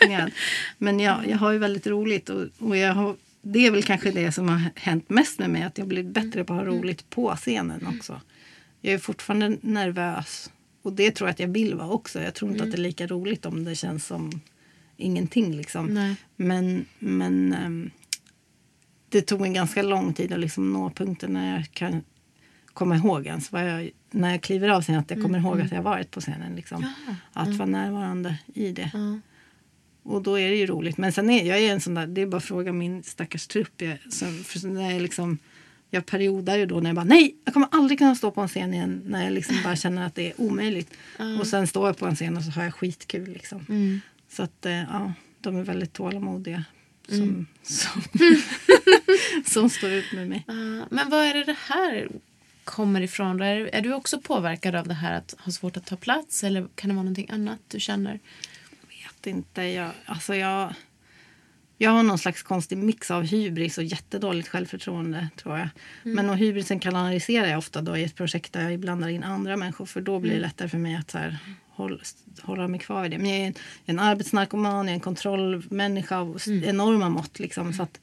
Generad. Men jag, jag har ju väldigt roligt och, och jag har, det är väl kanske det som har hänt mest med mig. Att jag blivit bättre på att ha roligt på scenen också. Jag är fortfarande nervös. Och det tror jag att jag vill vara också. Jag tror inte att det är lika roligt om det känns som ingenting liksom. Nej. Men, men ehm, det tog en ganska lång tid att liksom nå punkten när jag kan komma ihåg ens jag, när jag kliver av scenen, att jag kommer ihåg att jag varit på scenen. Liksom. Att vara närvarande i det. Och då är det ju roligt. Men sen är jag är en sån där, det är bara att fråga min stackars trupp. Jag, som, för när jag, liksom, jag periodar ju då när jag bara nej, jag kommer aldrig kunna stå på en scen igen. När jag liksom bara känner att det är omöjligt. Och sen står jag på en scen och så har jag skitkul. Liksom. Mm. Så att eh, ja, de är väldigt tålamodiga. Som, som, som står ut med mig. Ja, Men vad är det det här kommer ifrån? Är, är du också påverkad av det här att ha svårt att ta plats? Eller kan det vara någonting annat du känner? vet inte. Jag, alltså jag, jag har någon slags konstig mix av hybris och jättedåligt självförtroende tror jag. Mm. Men och hybrisen kanaliserar jag ofta då i ett projekt där jag blandar in andra människor för då blir det Mm. lättare för mig att så här, hålla, hålla mig kvar i det. Men jag är en, en arbetsnarkoman, jag är en kontrollmänniska av Mm. enorma mått. Liksom, så att,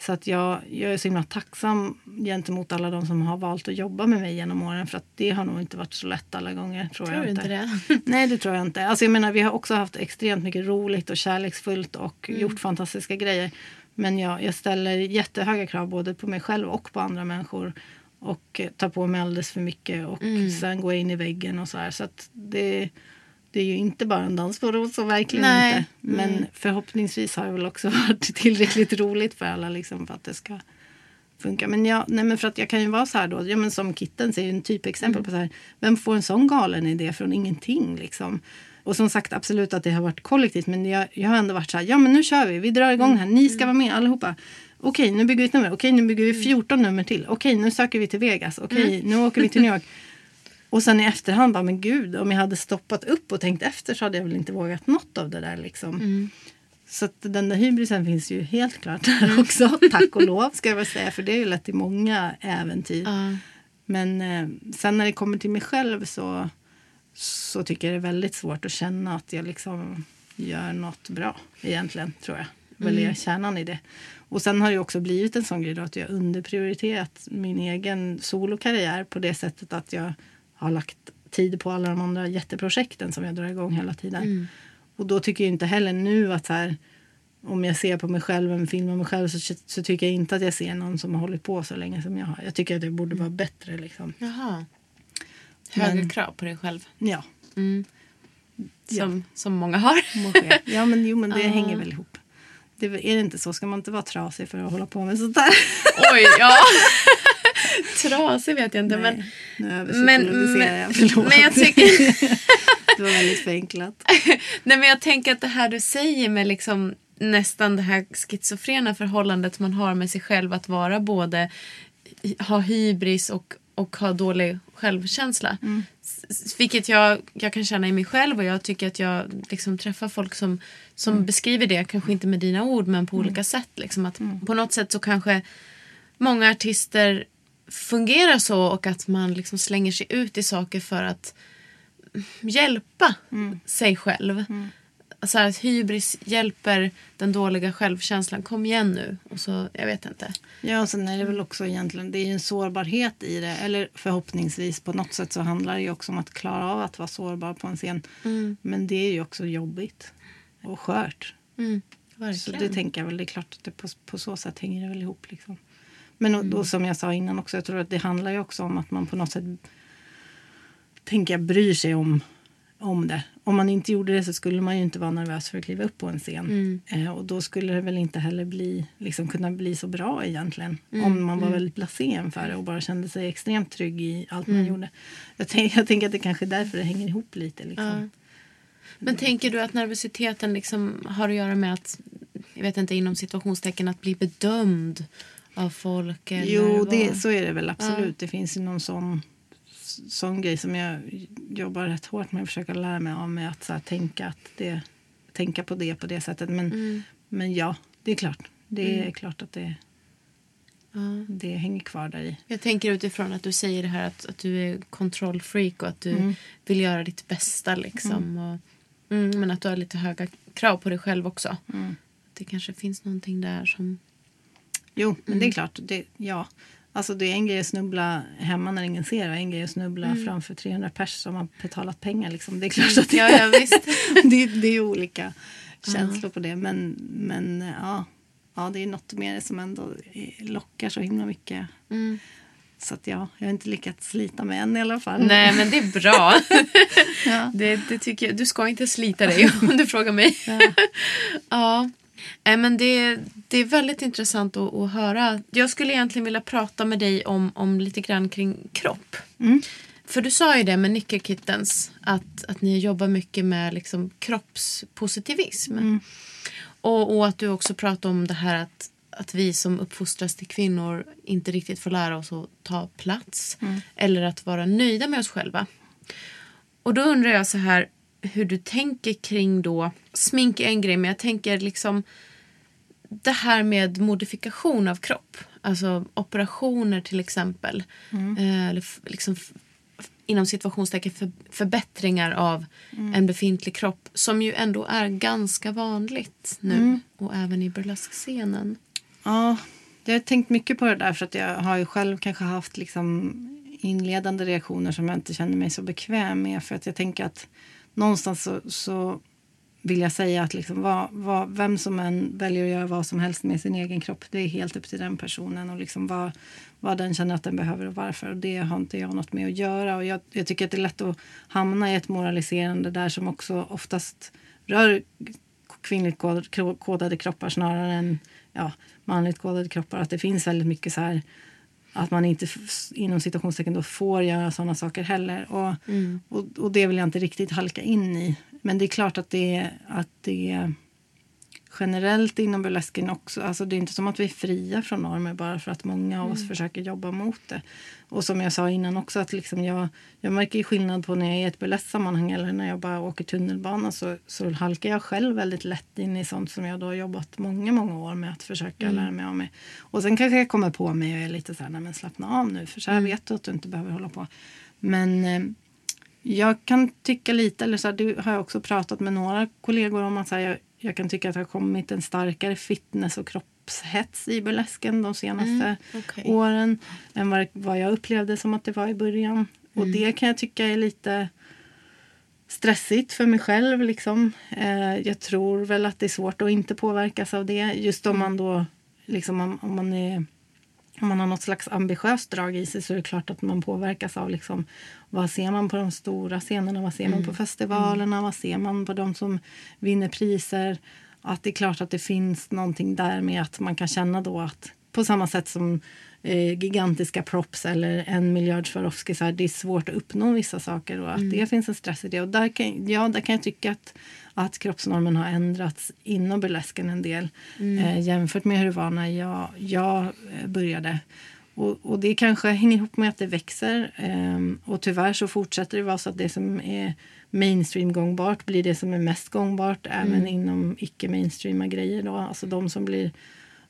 så att jag, jag är så himla tacksam gentemot alla de som har valt att jobba med mig genom åren. För att det har nog inte varit så lätt alla gånger. Tror, Tror jag inte det? Nej, det tror jag inte. Alltså, jag menar, vi har också haft extremt mycket roligt och kärleksfullt och Mm. gjort fantastiska grejer. Men jag, jag ställer jättehöga krav både på mig själv och på andra människor. Och tar på mig alldeles för mycket och Mm. sen går jag in i väggen och så här. Så att det, det är ju inte bara en dans på rosor, verkligen Nej. inte. Men förhoppningsvis har det väl också varit tillräckligt roligt för alla liksom, för att det ska funka. Men, jag, nej, men för att jag kan ju vara så här då, ja, men som Kitten är ju en typexempel på så här, vem får en sån galen idé från ingenting liksom. Och som sagt absolut att det har varit kollektivt men jag, jag har ändå varit så här, ja men nu kör vi, vi drar igång här, ni ska vara med allihopa. Okej, nu bygger vi ett nummer, okej nu bygger vi 14 nummer till, okej nu söker vi till Vegas, okej nu åker vi till New York. Och sen i efterhand bara, men gud, om jag hade stoppat upp och tänkt efter så hade jag väl inte vågat något av det där liksom. Så att den där hybrisen finns ju helt klart där också. Tack och lov ska jag väl säga. För det är ju lett till många äventyr. Ja. Men eh, sen när det kommer till mig själv så, så tycker jag det är väldigt svårt att känna att jag liksom gör något bra egentligen, tror jag. Väl är kärnan i det. Och sen har det också blivit en sån grej att jag underprioriterat min egen solokarriär på det sättet att jag har lagt tid på alla de andra jätteprojekten som jag drar igång hela tiden. Och då tycker jag inte heller nu att så här, om jag ser på mig själv, en film om mig själv så, så tycker jag inte att jag ser någon som har hållit på så länge som jag har. Jag tycker att det borde vara bättre liksom. Jaha. Högre Men- krav på dig själv. Ja, Som, som många har. Ja men jo men det hänger väl ihop. Det, är det inte så? Ska man inte vara trasig för att hålla på med sånt där? Oj, ja. Trasig vet jag inte. Men, Nej, nu men, jag. Förlåt. men jag tycker... det var väldigt förenklat. Nej, men jag tänker att det här du säger med liksom nästan det här schizofrena förhållandet man har med sig själv att vara både ha hybris och, och ha dålig självkänsla. S- Vilket jag, jag kan känna i mig själv och jag tycker att jag liksom träffar folk som, som beskriver det, kanske inte med dina ord men på olika sätt. Liksom att På något sätt så kanske många artister fungerar så och att man liksom slänger sig ut i saker för att hjälpa sig själv. Så här, att hybris hjälper den dåliga självkänslan. Kom igen nu. Och så, jag vet inte. Ja, och sen är det väl också egentligen, det är ju en sårbarhet i det. Eller förhoppningsvis på något sätt så handlar det ju också om att klara av att vara sårbar på en scen. Men det är ju också jobbigt och skört. Mm, Så det tänker jag väl, det är klart att det på, på så sätt hänger det väl ihop. Liksom. Men och, då, som jag sa innan också, jag tror att det handlar ju också om att man på något sätt tänker jag, bryr sig om, om det. Om man inte gjorde det så skulle man ju inte vara nervös för att kliva upp på en scen. Eh, och då skulle det väl inte heller bli, liksom, kunna bli så bra egentligen. Om man var väldigt blasé inför det och bara kände sig extremt trygg i allt man gjorde. Jag, tänk, jag tänker att det kanske är därför det hänger ihop lite. Liksom. Men tänker du att nervositeten liksom har att göra med att, jag vet inte, inom situationstecken att bli bedömd av folk? Eller Jo, det, så är det väl absolut. Det finns ju någon sån, sån grej som jag jobbar rätt hårt med att försöka lära mig av. Med att så här, tänka, att det, tänka på det på det sättet. Men, Mm. men ja, det är klart. Det är klart att det, det hänger kvar där i. Jag tänker utifrån att du säger det här att, att du är kontrollfreak och att du Mm. vill göra ditt bästa. Liksom, och, mm, men att du har lite höga krav på dig själv också. Mm. Det kanske finns någonting där som... Jo, men Mm. det är klart. Det, ja. Alltså det är en grej att snubbla hemma när ingen ser och en grej att snubbla framför 300 pers som har betalat pengar. Liksom. Det är klart att det, Mm. Ja, ja, det, det är olika känslor på det. Men, men ja, ja, det är något mer som ändå lockar så himla mycket. Mm. Så att ja, jag har inte lyckats slita mig än i alla fall. Nej, men det är bra. Ja. det, det tycker jag. Du ska inte slita dig om du frågar mig. ja. Nej, men det, det är väldigt intressant att, att höra. Jag skulle egentligen vilja prata med dig om, om lite grann kring kropp. För du sa ju det med Nyckelkittens att, att ni jobbar mycket med liksom kroppspositivism. Och, och att du också pratar om det här att, att vi som uppfostras till kvinnor inte riktigt får lära oss att ta plats. Eller att vara nöjda med oss själva. Och då undrar jag så här hur du tänker kring då, smink är en grej men jag tänker liksom det här med modifikation av kropp. Alltså operationer till exempel. Eh, eller liksom inom situationstecken för, förbättringar av en befintlig kropp. Som ju ändå är ganska vanligt nu. Och även i burleskscenen. Ja, jag har tänkt mycket på det där för att jag har ju själv kanske haft liksom inledande reaktioner som jag inte känner mig så bekväm med. För att jag tänker att någonstans så, så vill jag säga att liksom vad, vad, vem som än väljer att göra vad som helst med sin egen kropp, det är helt upp till den personen och liksom vad, vad den känner att den behöver och varför. Och det har inte jag något med att göra. Och jag, jag tycker att det är lätt att hamna i ett moraliserande där som också oftast rör kvinnligt kodade kroppar snarare än ja, manligt kodade kroppar. Att det finns väldigt mycket så här att man inte inom citationstecken då får göra sådana saker heller. Och, och, och det vill jag inte riktigt halka in i. Men det är klart att det, att det generellt inom burlesken också. Alltså det är inte som att vi är fria från normer bara för att många av oss försöker jobba mot det. Och som jag sa innan också att liksom jag, jag märker skillnad på när jag är i ett burlesksammanhang eller när jag bara åker tunnelbana så, så halkar jag själv väldigt lätt in i sånt som jag då har jobbat många, många år med att försöka lära mig av mig. Och sen kanske jag kommer på mig och är lite så här, nej men slappna av nu för så här vet du att du inte behöver hålla på. Men eh, jag kan tycka lite, eller så här, det har jag också pratat med några kollegor om att så här, jag, jag kan tycka att det har kommit en starkare fitness och kroppshets i burlesken de senaste okej. åren än vad, vad jag upplevde som att det var i början. Och det kan jag tycka är lite stressigt för mig själv. Liksom. Eh, jag tror väl att det är svårt att inte påverkas av det. Just om man då liksom, om, om man är om man har något slags ambitiöst drag i sig så är det klart att man påverkas av liksom, vad ser man på de stora scenerna, vad ser man på festivalerna, vad ser man på de som vinner priser. Att det är klart att det finns någonting där med att man kan känna då att på samma sätt som eh, gigantiska props eller en miljard Swarovski, så här, det är svårt att uppnå vissa saker och att det finns en stress i det. Och där kan, ja, där kan jag tycka att, att kroppsnormen har ändrats inom burlesken en del eh, jämfört med hur det var när jag, jag eh, började. Och, och det kanske hänger ihop med att det växer. ehm, och tyvärr så fortsätter det vara så att det som är mainstream gångbart blir det som är mest gångbart även inom icke mainstreama grejer. Då. Alltså de som blir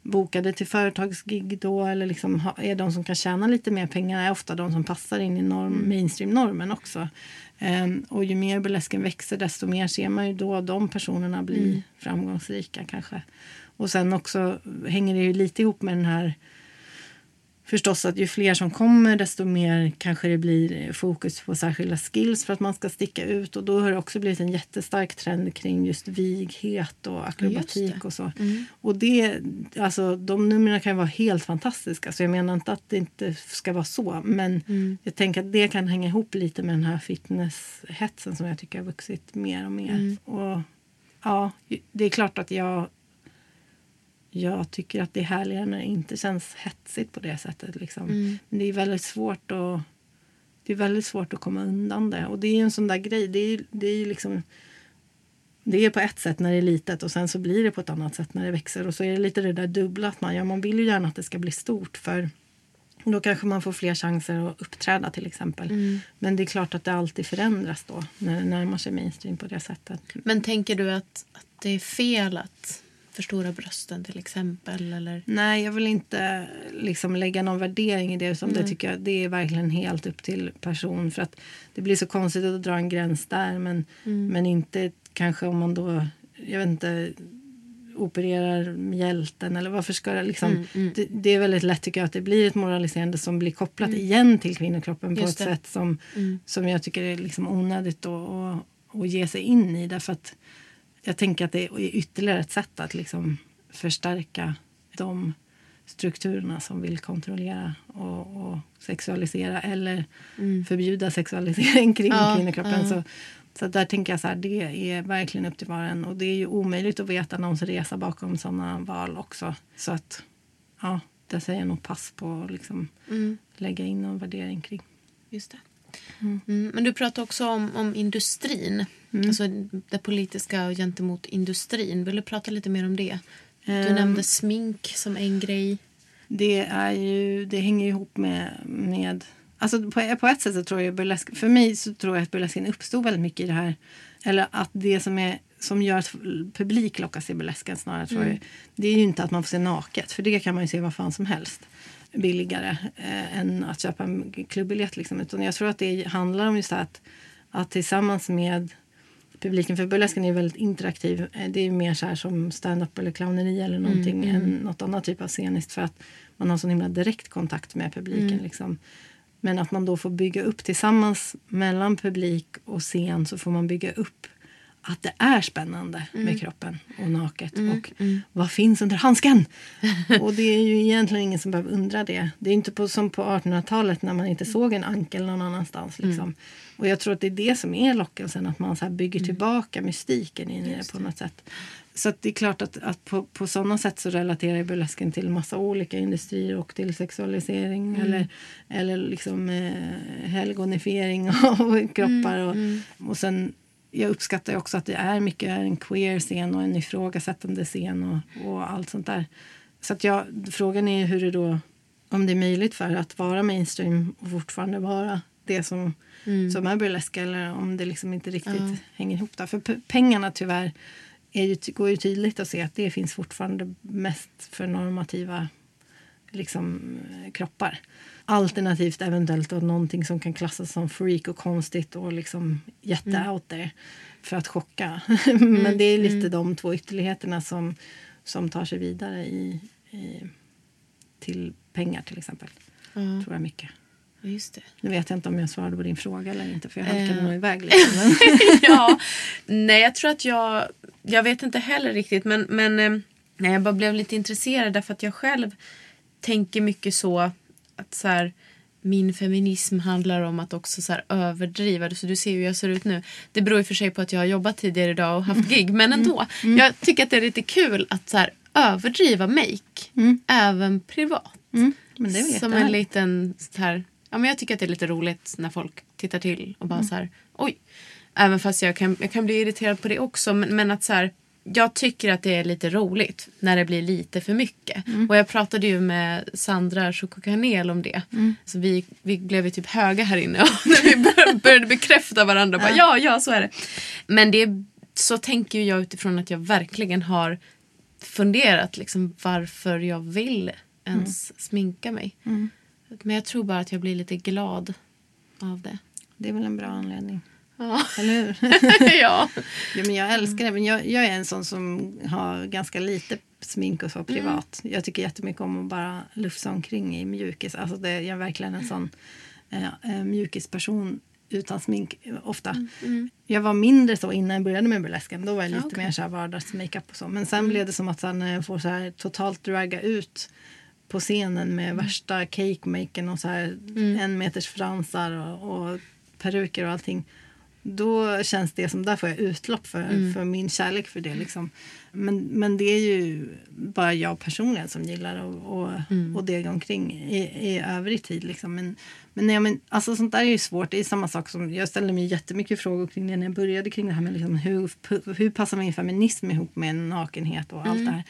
bokade till företagsgig då eller liksom är de som kan tjäna lite mer pengar är ofta de som passar in i norm, mainstream-normen också. Ehm, och ju mer burlesken växer desto mer ser man ju då de personerna bli framgångsrika kanske. Och sen också hänger det ju lite ihop med den här förstås att ju fler som kommer desto mer kanske det blir fokus på särskilda skills för att man ska sticka ut. Och då har det också blivit en jättestark trend kring just vighet och akrobatik och så. Och det, alltså de numren kan vara helt fantastiska så jag menar inte att det inte ska vara så. Men jag tänker att det kan hänga ihop lite med den här fitnesshetsen som jag tycker har vuxit mer och mer. Och ja, det är klart att jag jag tycker att det är härligare när det inte känns hetsigt på det sättet. Liksom. Men det är väldigt svårt att det är väldigt svårt att komma undan det. Och det är ju en sån där grej. Det är, det är liksom det är på ett sätt när det är litet och sen så blir det på ett annat sätt när det växer. Och så är det lite det där dubbla. Att man, ja, man vill ju gärna att det ska bli stort för då kanske man får fler chanser att uppträda till exempel. Men det är klart att det alltid förändras då när det närmar sig mainstream på det sättet. Men tänker du att, att det är fel att förstora brösten till exempel? Eller? Nej, jag vill inte liksom lägga någon värdering i det. Utan det tycker jag det är verkligen helt upp till person. För att Det blir så konstigt att dra en gräns där. Men, men inte kanske om man då, jag vet inte, opererar mjälten eller varför ska det liksom... Det, det är väldigt lätt tycker jag att det blir ett moraliserande som blir kopplat igen till kvinnokroppen på Just ett det. sätt som, som jag tycker är liksom onödigt att, att, att ge sig in i. Därför att jag tänker att det är ytterligare ett sätt att liksom förstärka de strukturerna som vill kontrollera och, och sexualisera eller förbjuda sexualisering kring Ja, kvinnokroppen. ja. Så, så där tänker jag så här, det är verkligen upp till var och en. Och det är ju omöjligt att veta någons resa bakom sådana val också. Så att, ja, där säger jag nog pass på att liksom lägga in någon värdering kring. Just det. Mm. Men du pratade också om, om industrin. Alltså det politiska och gentemot industrin. Vill du prata lite mer om det? Du Ehm. nämnde smink som en grej. Det, är ju, det hänger ju ihop med... med alltså på, på ett sätt så tror jag burlesk, för mig så tror jag att burlesken uppstod väldigt mycket i det här. Eller att det som är som gör att publik lockas till burlesken snarare tror jag. Det är ju inte att man får se naket, för det kan man ju se vad fan som helst billigare eh, än att köpa en klubbiljett. Liksom. Utan jag tror att det handlar om just att, att tillsammans med publiken, för burlesken är väldigt interaktiv. Eh, Det är mer så här som stand-up eller clowneri eller någonting än något annat typ av sceniskt för att man har så himla direkt kontakt med publiken. Liksom. Men att man då får bygga upp tillsammans mellan publik och scen så får man bygga upp att det är spännande med kroppen och naket. Och vad finns under handsken? och det är ju egentligen ingen som behöver undra det. Det är inte på, som på 1800-talet när man inte såg en ankel någon annanstans. Liksom. Och jag tror att det är det som är lockelsen, att man så bygger tillbaka mystiken in i det på något sätt. Så det är klart att, att på, på sådana sätt så relaterar burlesken till massa olika industrier och till sexualisering eller, eller liksom eh, helgonifiering av kroppar. Och, och sen, jag uppskattar också att det är mycket en queer scen och en ifrågasättande scen och, och allt sånt där. Så att jag, frågan är hur det då, om det är möjligt för att vara mainstream och fortfarande vara det som, som är burlesk eller om det liksom inte riktigt hänger ihop. Där. För pengarna tyvärr är ju, går ju tydligt att se att det finns fortfarande mest för normativa liksom, eh, kroppar. Alternativt eventuellt då någonting som kan klassas som freak och konstigt och liksom jätte out there för att chocka. Men det är lite de två ytterligheterna som, som tar sig vidare i, i, till pengar till exempel. Tror jag mycket. Just det. Nu vet jag inte om jag svarade på din fråga eller inte för jag halkade nog iväg lite. Ja, nej jag tror att jag, jag vet inte heller riktigt men, men eh, nej, jag bara blev lite intresserad därför att jag själv tänker mycket så att så här, min feminism handlar om att också så här, överdriva. Så du ser hur jag ser ut nu. Det beror i och för sig på att jag har jobbat tidigare idag och haft gig. Men ändå. Jag tycker att det är lite kul att så här, överdriva make. Även privat. Mm, men det är väl Som en liten så här, ja, men Jag tycker att det är lite roligt när folk tittar till och bara så här, oj. Även fast jag kan, jag kan bli irriterad på det också. Men, men att så här, jag tycker att det är lite roligt när det blir lite för mycket. Och jag pratade ju med Sandra Chocokanel om det. Så vi, vi blev ju typ höga här inne och när vi bör- började bekräfta varandra. Bara, ja, ja, så är det. Men det, så tänker jag utifrån att jag verkligen har funderat liksom varför jag vill ens sminka mig. Men jag tror bara att jag blir lite glad av det. Det är väl en bra anledning. Ja. Eller hur? ja. ja, men jag älskar det. Men jag, jag är en sån som har ganska lite smink och så privat. Jag tycker jättemycket om att bara lufsa omkring i mjukis. Alltså det, jag är verkligen en sån eh, eh, mjukisperson utan smink eh, ofta. Jag var mindre så innan jag började med burlesken. Då var jag lite Okej. mer så här vardagsmakeup och så. Men sen blev det som att jag får så här totalt dragga ut på scenen med värsta cakemaken och så här en meters fransar och, och peruker och allting. Då känns det som där får jag utlopp för, för min kärlek för det. Liksom. Men, men det är ju bara jag personligen som gillar och, och, och dega omkring i, i övrig tid. Liksom. Men, men, nej, men alltså, sånt där är ju svårt. Det är samma sak som jag ställde mig jättemycket frågor kring det när jag började kring det här med liksom, hur, hur passar min feminism ihop med nakenhet och allt det här.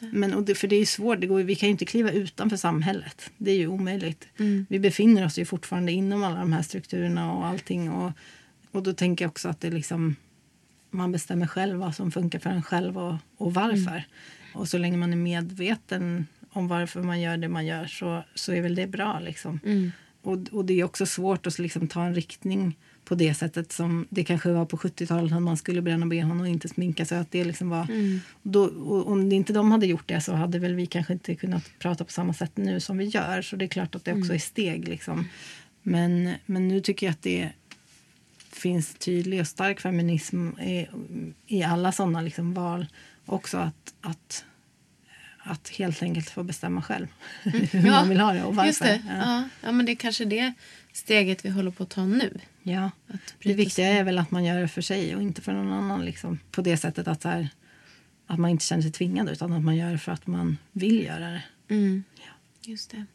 det. Men, och det, för det är ju svårt, det går, vi kan ju inte kliva utanför samhället. Det är ju omöjligt. Vi befinner oss ju fortfarande inom alla de här strukturerna och allting. Och, och då tänker jag också att det liksom, man bestämmer själv vad som funkar för en själv och, och varför. Och så länge man är medveten om varför man gör det man gör så, så är väl det bra. Liksom. Och, och det är också svårt att liksom ta en riktning på det sättet som det kanske var på 70-talet när man skulle bränna benen och inte sminka sig. Att det liksom var, då, och om inte de hade gjort det så hade väl vi kanske inte kunnat prata på samma sätt nu som vi gör. Så det är klart att det också är steg. Liksom. Men, men nu tycker jag att det finns tydlig och stark feminism i, i alla sådana liksom val. Också att, att, att helt enkelt få bestämma själv hur man vill ha det och varför. Just det. Ja. Ja. Ja. men det är kanske det steget vi håller på att ta nu. Ja. Att Det viktiga är väl att man gör det för sig och inte för någon annan. Liksom. På det sättet att, här, att man inte känner sig tvingad utan att man gör det för att man vill göra det. Mm. Just det.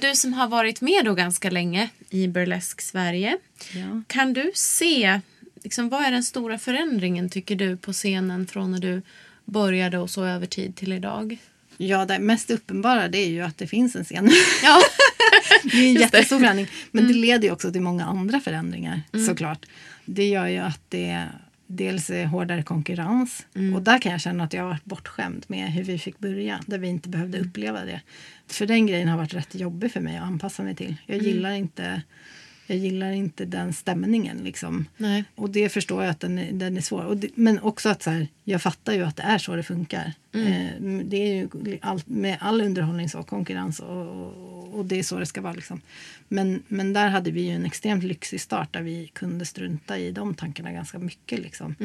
Du som har varit med då ganska länge i Burlesque Sverige. Ja. Kan du se, liksom, vad är den stora förändringen tycker du på scenen från när du började och så över tid till idag? Ja, det mest uppenbara det är ju att det finns en scen. Ja, det är en jättestor förändring. Men det leder ju också till många andra förändringar såklart. Det gör ju att det, dels hårdare konkurrens. Och där kan jag känna att jag har varit bortskämd med hur vi fick börja. Där vi inte behövde uppleva det. För den grejen har varit rätt jobbig för mig att anpassa mig till. Jag gillar inte jag gillar inte den stämningen. Liksom. Nej. Och det förstår jag att den är, den är svår. Och det, men också att så här, jag fattar ju att det är så det funkar. Eh, det är ju all, med all underhållning så, konkurrens och, och, och det är så det ska vara. Liksom. Men, men där hade vi ju en extremt lyxig start där vi kunde strunta i de tankarna ganska mycket. Liksom.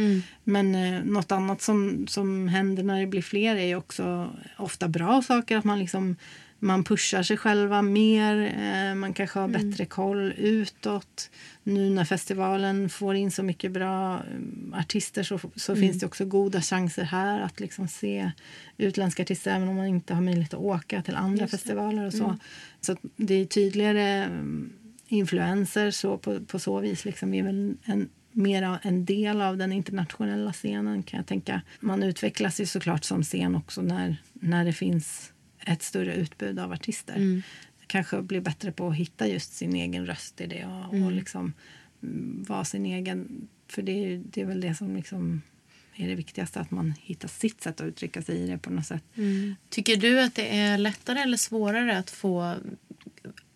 Men eh, något annat som, som händer när det blir fler är ju också ofta bra saker. Att man liksom man pushar sig själva mer, eh, man kanske har bättre koll utåt. Nu när festivalen får in så mycket bra eh, artister så, så finns det också goda chanser här att liksom se utländska artister även om man inte har möjlighet att åka till andra festivaler och så. Så att det är tydligare mm, influenser så på, på så vis. Liksom, vi är väl en, mera en del av den internationella scenen kan jag tänka. Man utvecklas ju såklart som scen också när, när det finns ett större utbud av artister. Kanske blir bättre på att hitta just sin egen röst i det och, och liksom mm, vara sin egen. För det är, det är väl det som liksom är det viktigaste, att man hittar sitt sätt att uttrycka sig i det på något sätt. Tycker du att det är lättare eller svårare att få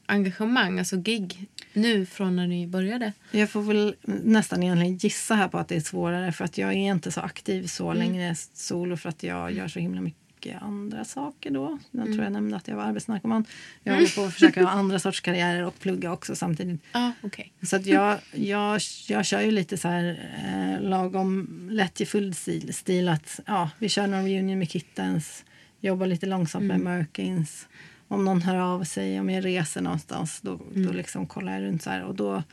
engagemang, alltså gig, nu från när ni började? Jag får väl nästan egentligen gissa här på att det är svårare för att jag är inte så aktiv så längre solo för att jag gör så himla mycket andra saker då. Jag tror jag nämnde att jag var arbetsnarkoman. Jag håller på att försöka ha andra sorts karriärer och plugga också samtidigt. Ja, okej. Så att jag, jag, jag kör ju lite så här eh, lagom lättjefull stil, stil att ja, vi kör någon reunion med Kittens, jobbar lite långsamt med Merkins. Om någon hör av sig, om jag reser någonstans, då, då liksom kollar jag runt så här. Och då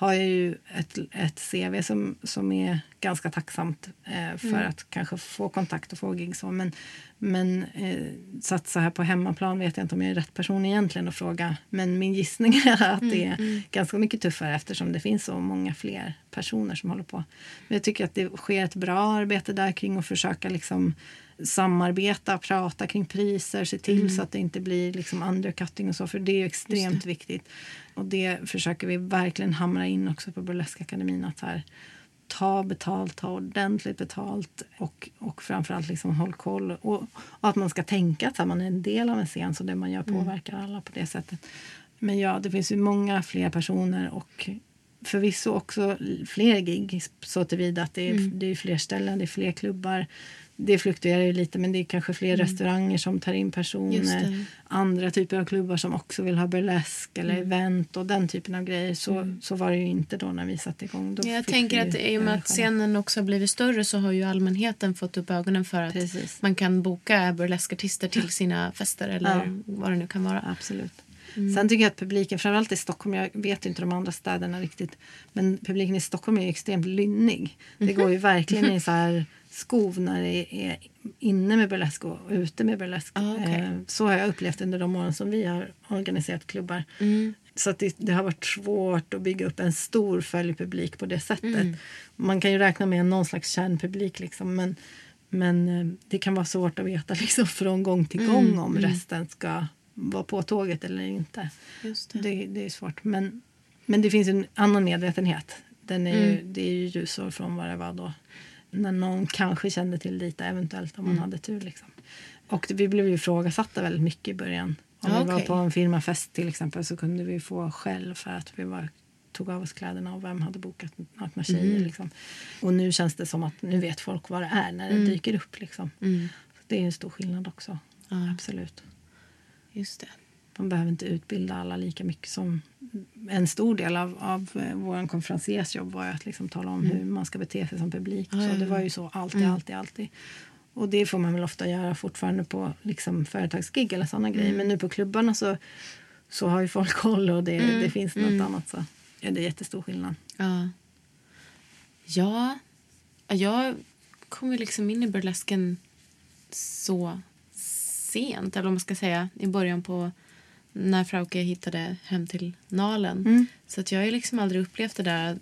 har jag ju ett, ett CV som, som är ganska tacksamt eh, för att kanske få kontakt och få gig. Så. Men, men eh, så här på hemmaplan vet jag inte om jag är rätt person egentligen att fråga. Men min gissning är att det är ganska mycket tuffare eftersom det finns så många fler personer som håller på. Men jag tycker att det sker ett bra arbete där kring att försöka liksom samarbeta, prata kring priser, se till så att det inte blir liksom undercutting och så, för det är extremt viktigt. Och det försöker vi verkligen hamra in också på Burleskakademin, att här, ta betalt, ta ordentligt betalt och, och framförallt liksom håll koll. Och, och att man ska tänka att här, man är en del av en scen, så det man gör påverkar alla på det sättet. Men ja, det finns ju många fler personer och förvisso också fler gig så tillvida att det är, det är fler ställen, det är fler klubbar. Det fluktuerar ju lite men det är kanske fler restauranger som tar in personer. Andra typer av klubbar som också vill ha burlesk eller event och den typen av grejer. Så, så var det ju inte då när vi satte igång. Då Jag tänker att i och med att scenen också har blivit större så har ju allmänheten fått upp ögonen för att Precis. man kan boka burleskartister till sina fester eller Ja. vad det nu kan vara. Absolut. Mm. Sen tycker jag att publiken, framförallt i Stockholm, jag vet inte de andra städerna riktigt, men publiken i Stockholm är ju extremt lynnig. Det Mhm. går ju verkligen i så här skov när det är inne med burlesk och ute med burlesk. Ah, okej. Eh, Så har jag upplevt under de åren som vi har organiserat klubbar. Mm. Så att det, det har varit svårt att bygga upp en stor följepublik på det sättet. Mm. Man kan ju räkna med någon slags kärnpublik liksom, men, men eh, det kan vara svårt att veta liksom, från gång till Mm, gång om resten ska vara på tåget eller inte. Just det. Det, det är svårt. Men, men det finns en annan medvetenhet. Den är Mm. ju, det är ju ljusår från vad det var då. När någon kanske kände till lite, eventuellt om man Mm. hade tur. Liksom. Och vi blev ju ifrågasatta väldigt mycket i början. Om Ja, vi var på en firmafest till exempel så kunde vi få skäll för att vi var, tog av oss kläderna och vem hade bokat nakna tjejer. Mm. Liksom. Och nu känns det som att nu vet folk vad det är när det Mm. dyker upp. Liksom. Så det är en stor skillnad också. Ja. Absolut. Just det. Man behöver inte utbilda alla lika mycket som en stor del av, av eh, vår konferenciers jobb var att liksom tala om hur man ska bete sig som publik. Mm. Ja, så det var ju så alltid, alltid, alltid. Och det får man väl ofta göra fortfarande på liksom, företagsgig eller sådana Mm. grejer. Men nu på klubbarna så, så har ju folk koll och det, Mm. det finns något annat. Så ja, det är jättestor skillnad. Ja. Ja, jag kom ju liksom in i burlesken så sent, eller vad man ska säga, i början på när Frauke hittade hem till Nalen. Så att jag har liksom aldrig upplevt det där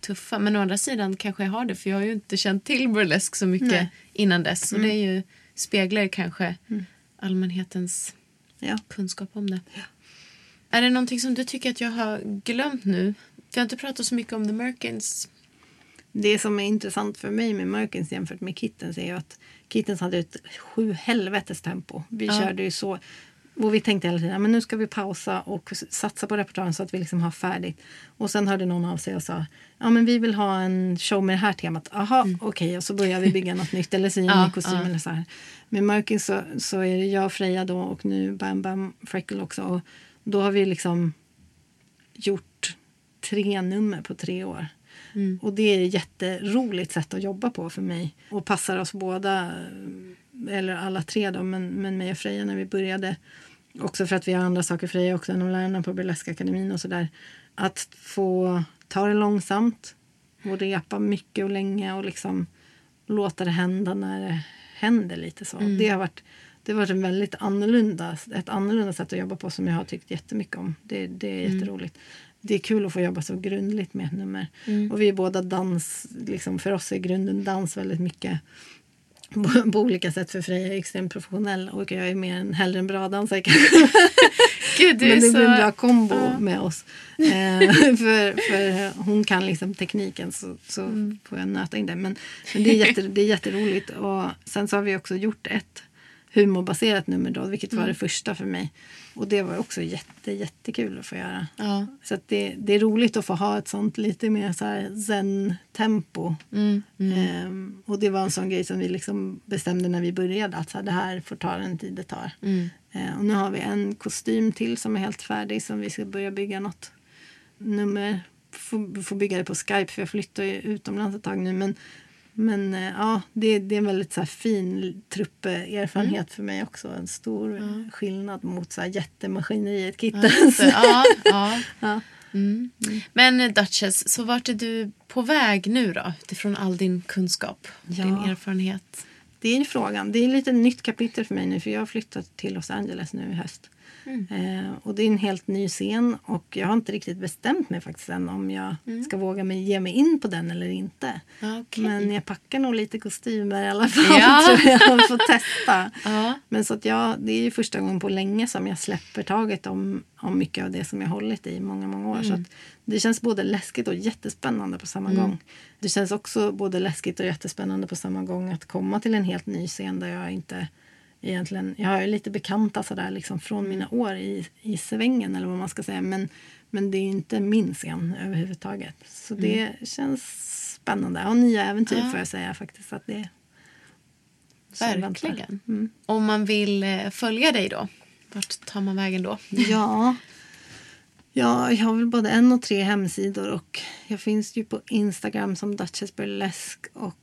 tuffa. Men å andra sidan kanske jag har det, för jag har ju inte känt till burlesk så mycket Nej. innan dess. Så det är ju, speglar kanske allmänhetens Ja. kunskap om det. Är det någonting som du tycker att jag har glömt nu? Vi har inte pratat så mycket om The Merkins. det som är intressant för mig med Merkins jämfört med Kittens är ju att Kittens hade ett sju helvetes tempo. Vi Ja. körde ju så. Och vi tänkte hela tiden men nu ska vi pausa och satsa på repertoaren så att vi liksom har färdigt. Och sen hörde någon av sig och sa ja men vi vill ha en show med det här temat. Aha, okej. Och så börjar vi bygga något nytt eller sy en Mm. Ja, kostym ja. eller så här. Med Merkins så, så är det jag och Freja då och nu Bam Bam Freckle också. Och då har vi liksom gjort tre nummer på tre år. Och det är ett jätteroligt sätt att jobba på för mig. Och passar oss båda, eller alla tre då, men, men mig och Freja när vi började. Också för att vi har andra saker, Freja också, än lärarna på Burleskakademin och sådär. Att få ta det långsamt och repa mycket och länge och liksom låta det hända när det händer lite så. Det har varit det har varit en väldigt annorlunda, ett annorlunda sätt att jobba på som jag har tyckt jättemycket om. Det, det är jätteroligt. Det är kul att få jobba så grundligt med ett nummer. Och vi är båda dans, liksom, för oss är grunden dans väldigt mycket på, olika sätt. För Freja är extremt professionell och jag är mer en hellre en bra dansare kanske. Gud, Men det så... blir en bra kombo Ja. med oss. Eh, för, för hon kan liksom tekniken så, så Mm. får jag nöta in det. Men, men det, är jätte, det är jätteroligt. Och sen så har vi också gjort ett humorbaserat nummer då, vilket Mm. var det första för mig. Och det var också jätte, jättekul att få göra. Ja. Så det, det är roligt att få ha ett sånt lite mer så zen-tempo. Mm, Ehm, och det var en sån grej som vi liksom bestämde när vi började att så här, det här får ta den tid det tar. Mm. Eh, och nu har vi en kostym till som är helt färdig som vi ska börja bygga något nummer. Får, får bygga det på Skype för jag flyttar ju utomlands ett tag nu. Men, men eh, ja, det, det är en väldigt så här, fin trupperfarenhet Mm. för mig också. En stor eh, skillnad mot så här, jättemaskineriet Kittens. ja, ja. Ja. Mm. Men eh, Duchess, så vart är du på väg nu då? Utifrån all din kunskap, Ja. din erfarenhet. Det är frågan. Det är lite nytt kapitel för mig nu för jag har flyttat till Los Angeles nu i höst. Eh, och det är en helt ny scen och jag har inte riktigt bestämt mig faktiskt än om jag ska våga mig, ge mig in på den eller inte. Okej. Men jag packar nog lite kostymer i alla fall Ja. tror jag att testa. Ja. Men så att jag, det är ju första gången på länge som jag släpper taget om, om mycket av det som jag hållit i många, många år. Så att det känns både läskigt och jättespännande på samma gång. Det känns också både läskigt och jättespännande på samma gång att komma till en helt ny scen där jag inte egentligen... Jag har ju lite bekanta sådär liksom från mina år i, i svängen eller vad man ska säga. Men, men det är ju inte min scen överhuvudtaget. Så det känns spännande. Och nya äventyr Ja. får jag säga faktiskt. Att det. Verkligen. Mm. Om man vill eh, följa dig då, vart tar man vägen då? Ja. ja, jag har väl både en och tre hemsidor och jag finns ju på Instagram som Duchess Burlesque och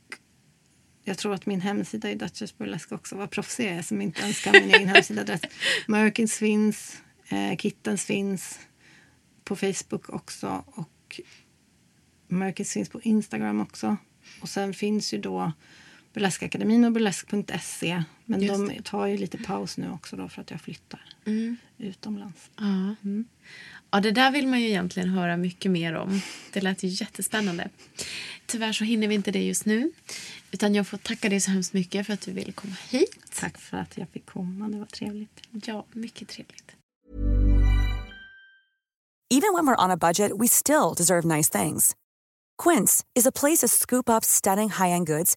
jag tror att min hemsida är Duchess Burlesque också. Vad proffsig jag är som inte ens kan min egen hemsidaadress. Merkins finns, eh, Kittens finns på Facebook också och Merkins finns på Instagram också. Och sen finns ju då Burleskakademin och burlesk.se. Men Just de tar ju lite paus nu också då för att jag flyttar utomlands. Ja. ja, det där vill man ju egentligen höra mycket mer om. Det lät ju jättespännande. Tyvärr så hinner vi inte det just nu. Utan jag får tacka dig så hemskt mycket för att du ville komma hit. Tack för att jag fick komma. Det var trevligt. Ja, mycket trevligt. Even when we're on a budget, we still deserve nice things. Quince is a place to scoop up stunning high-end goods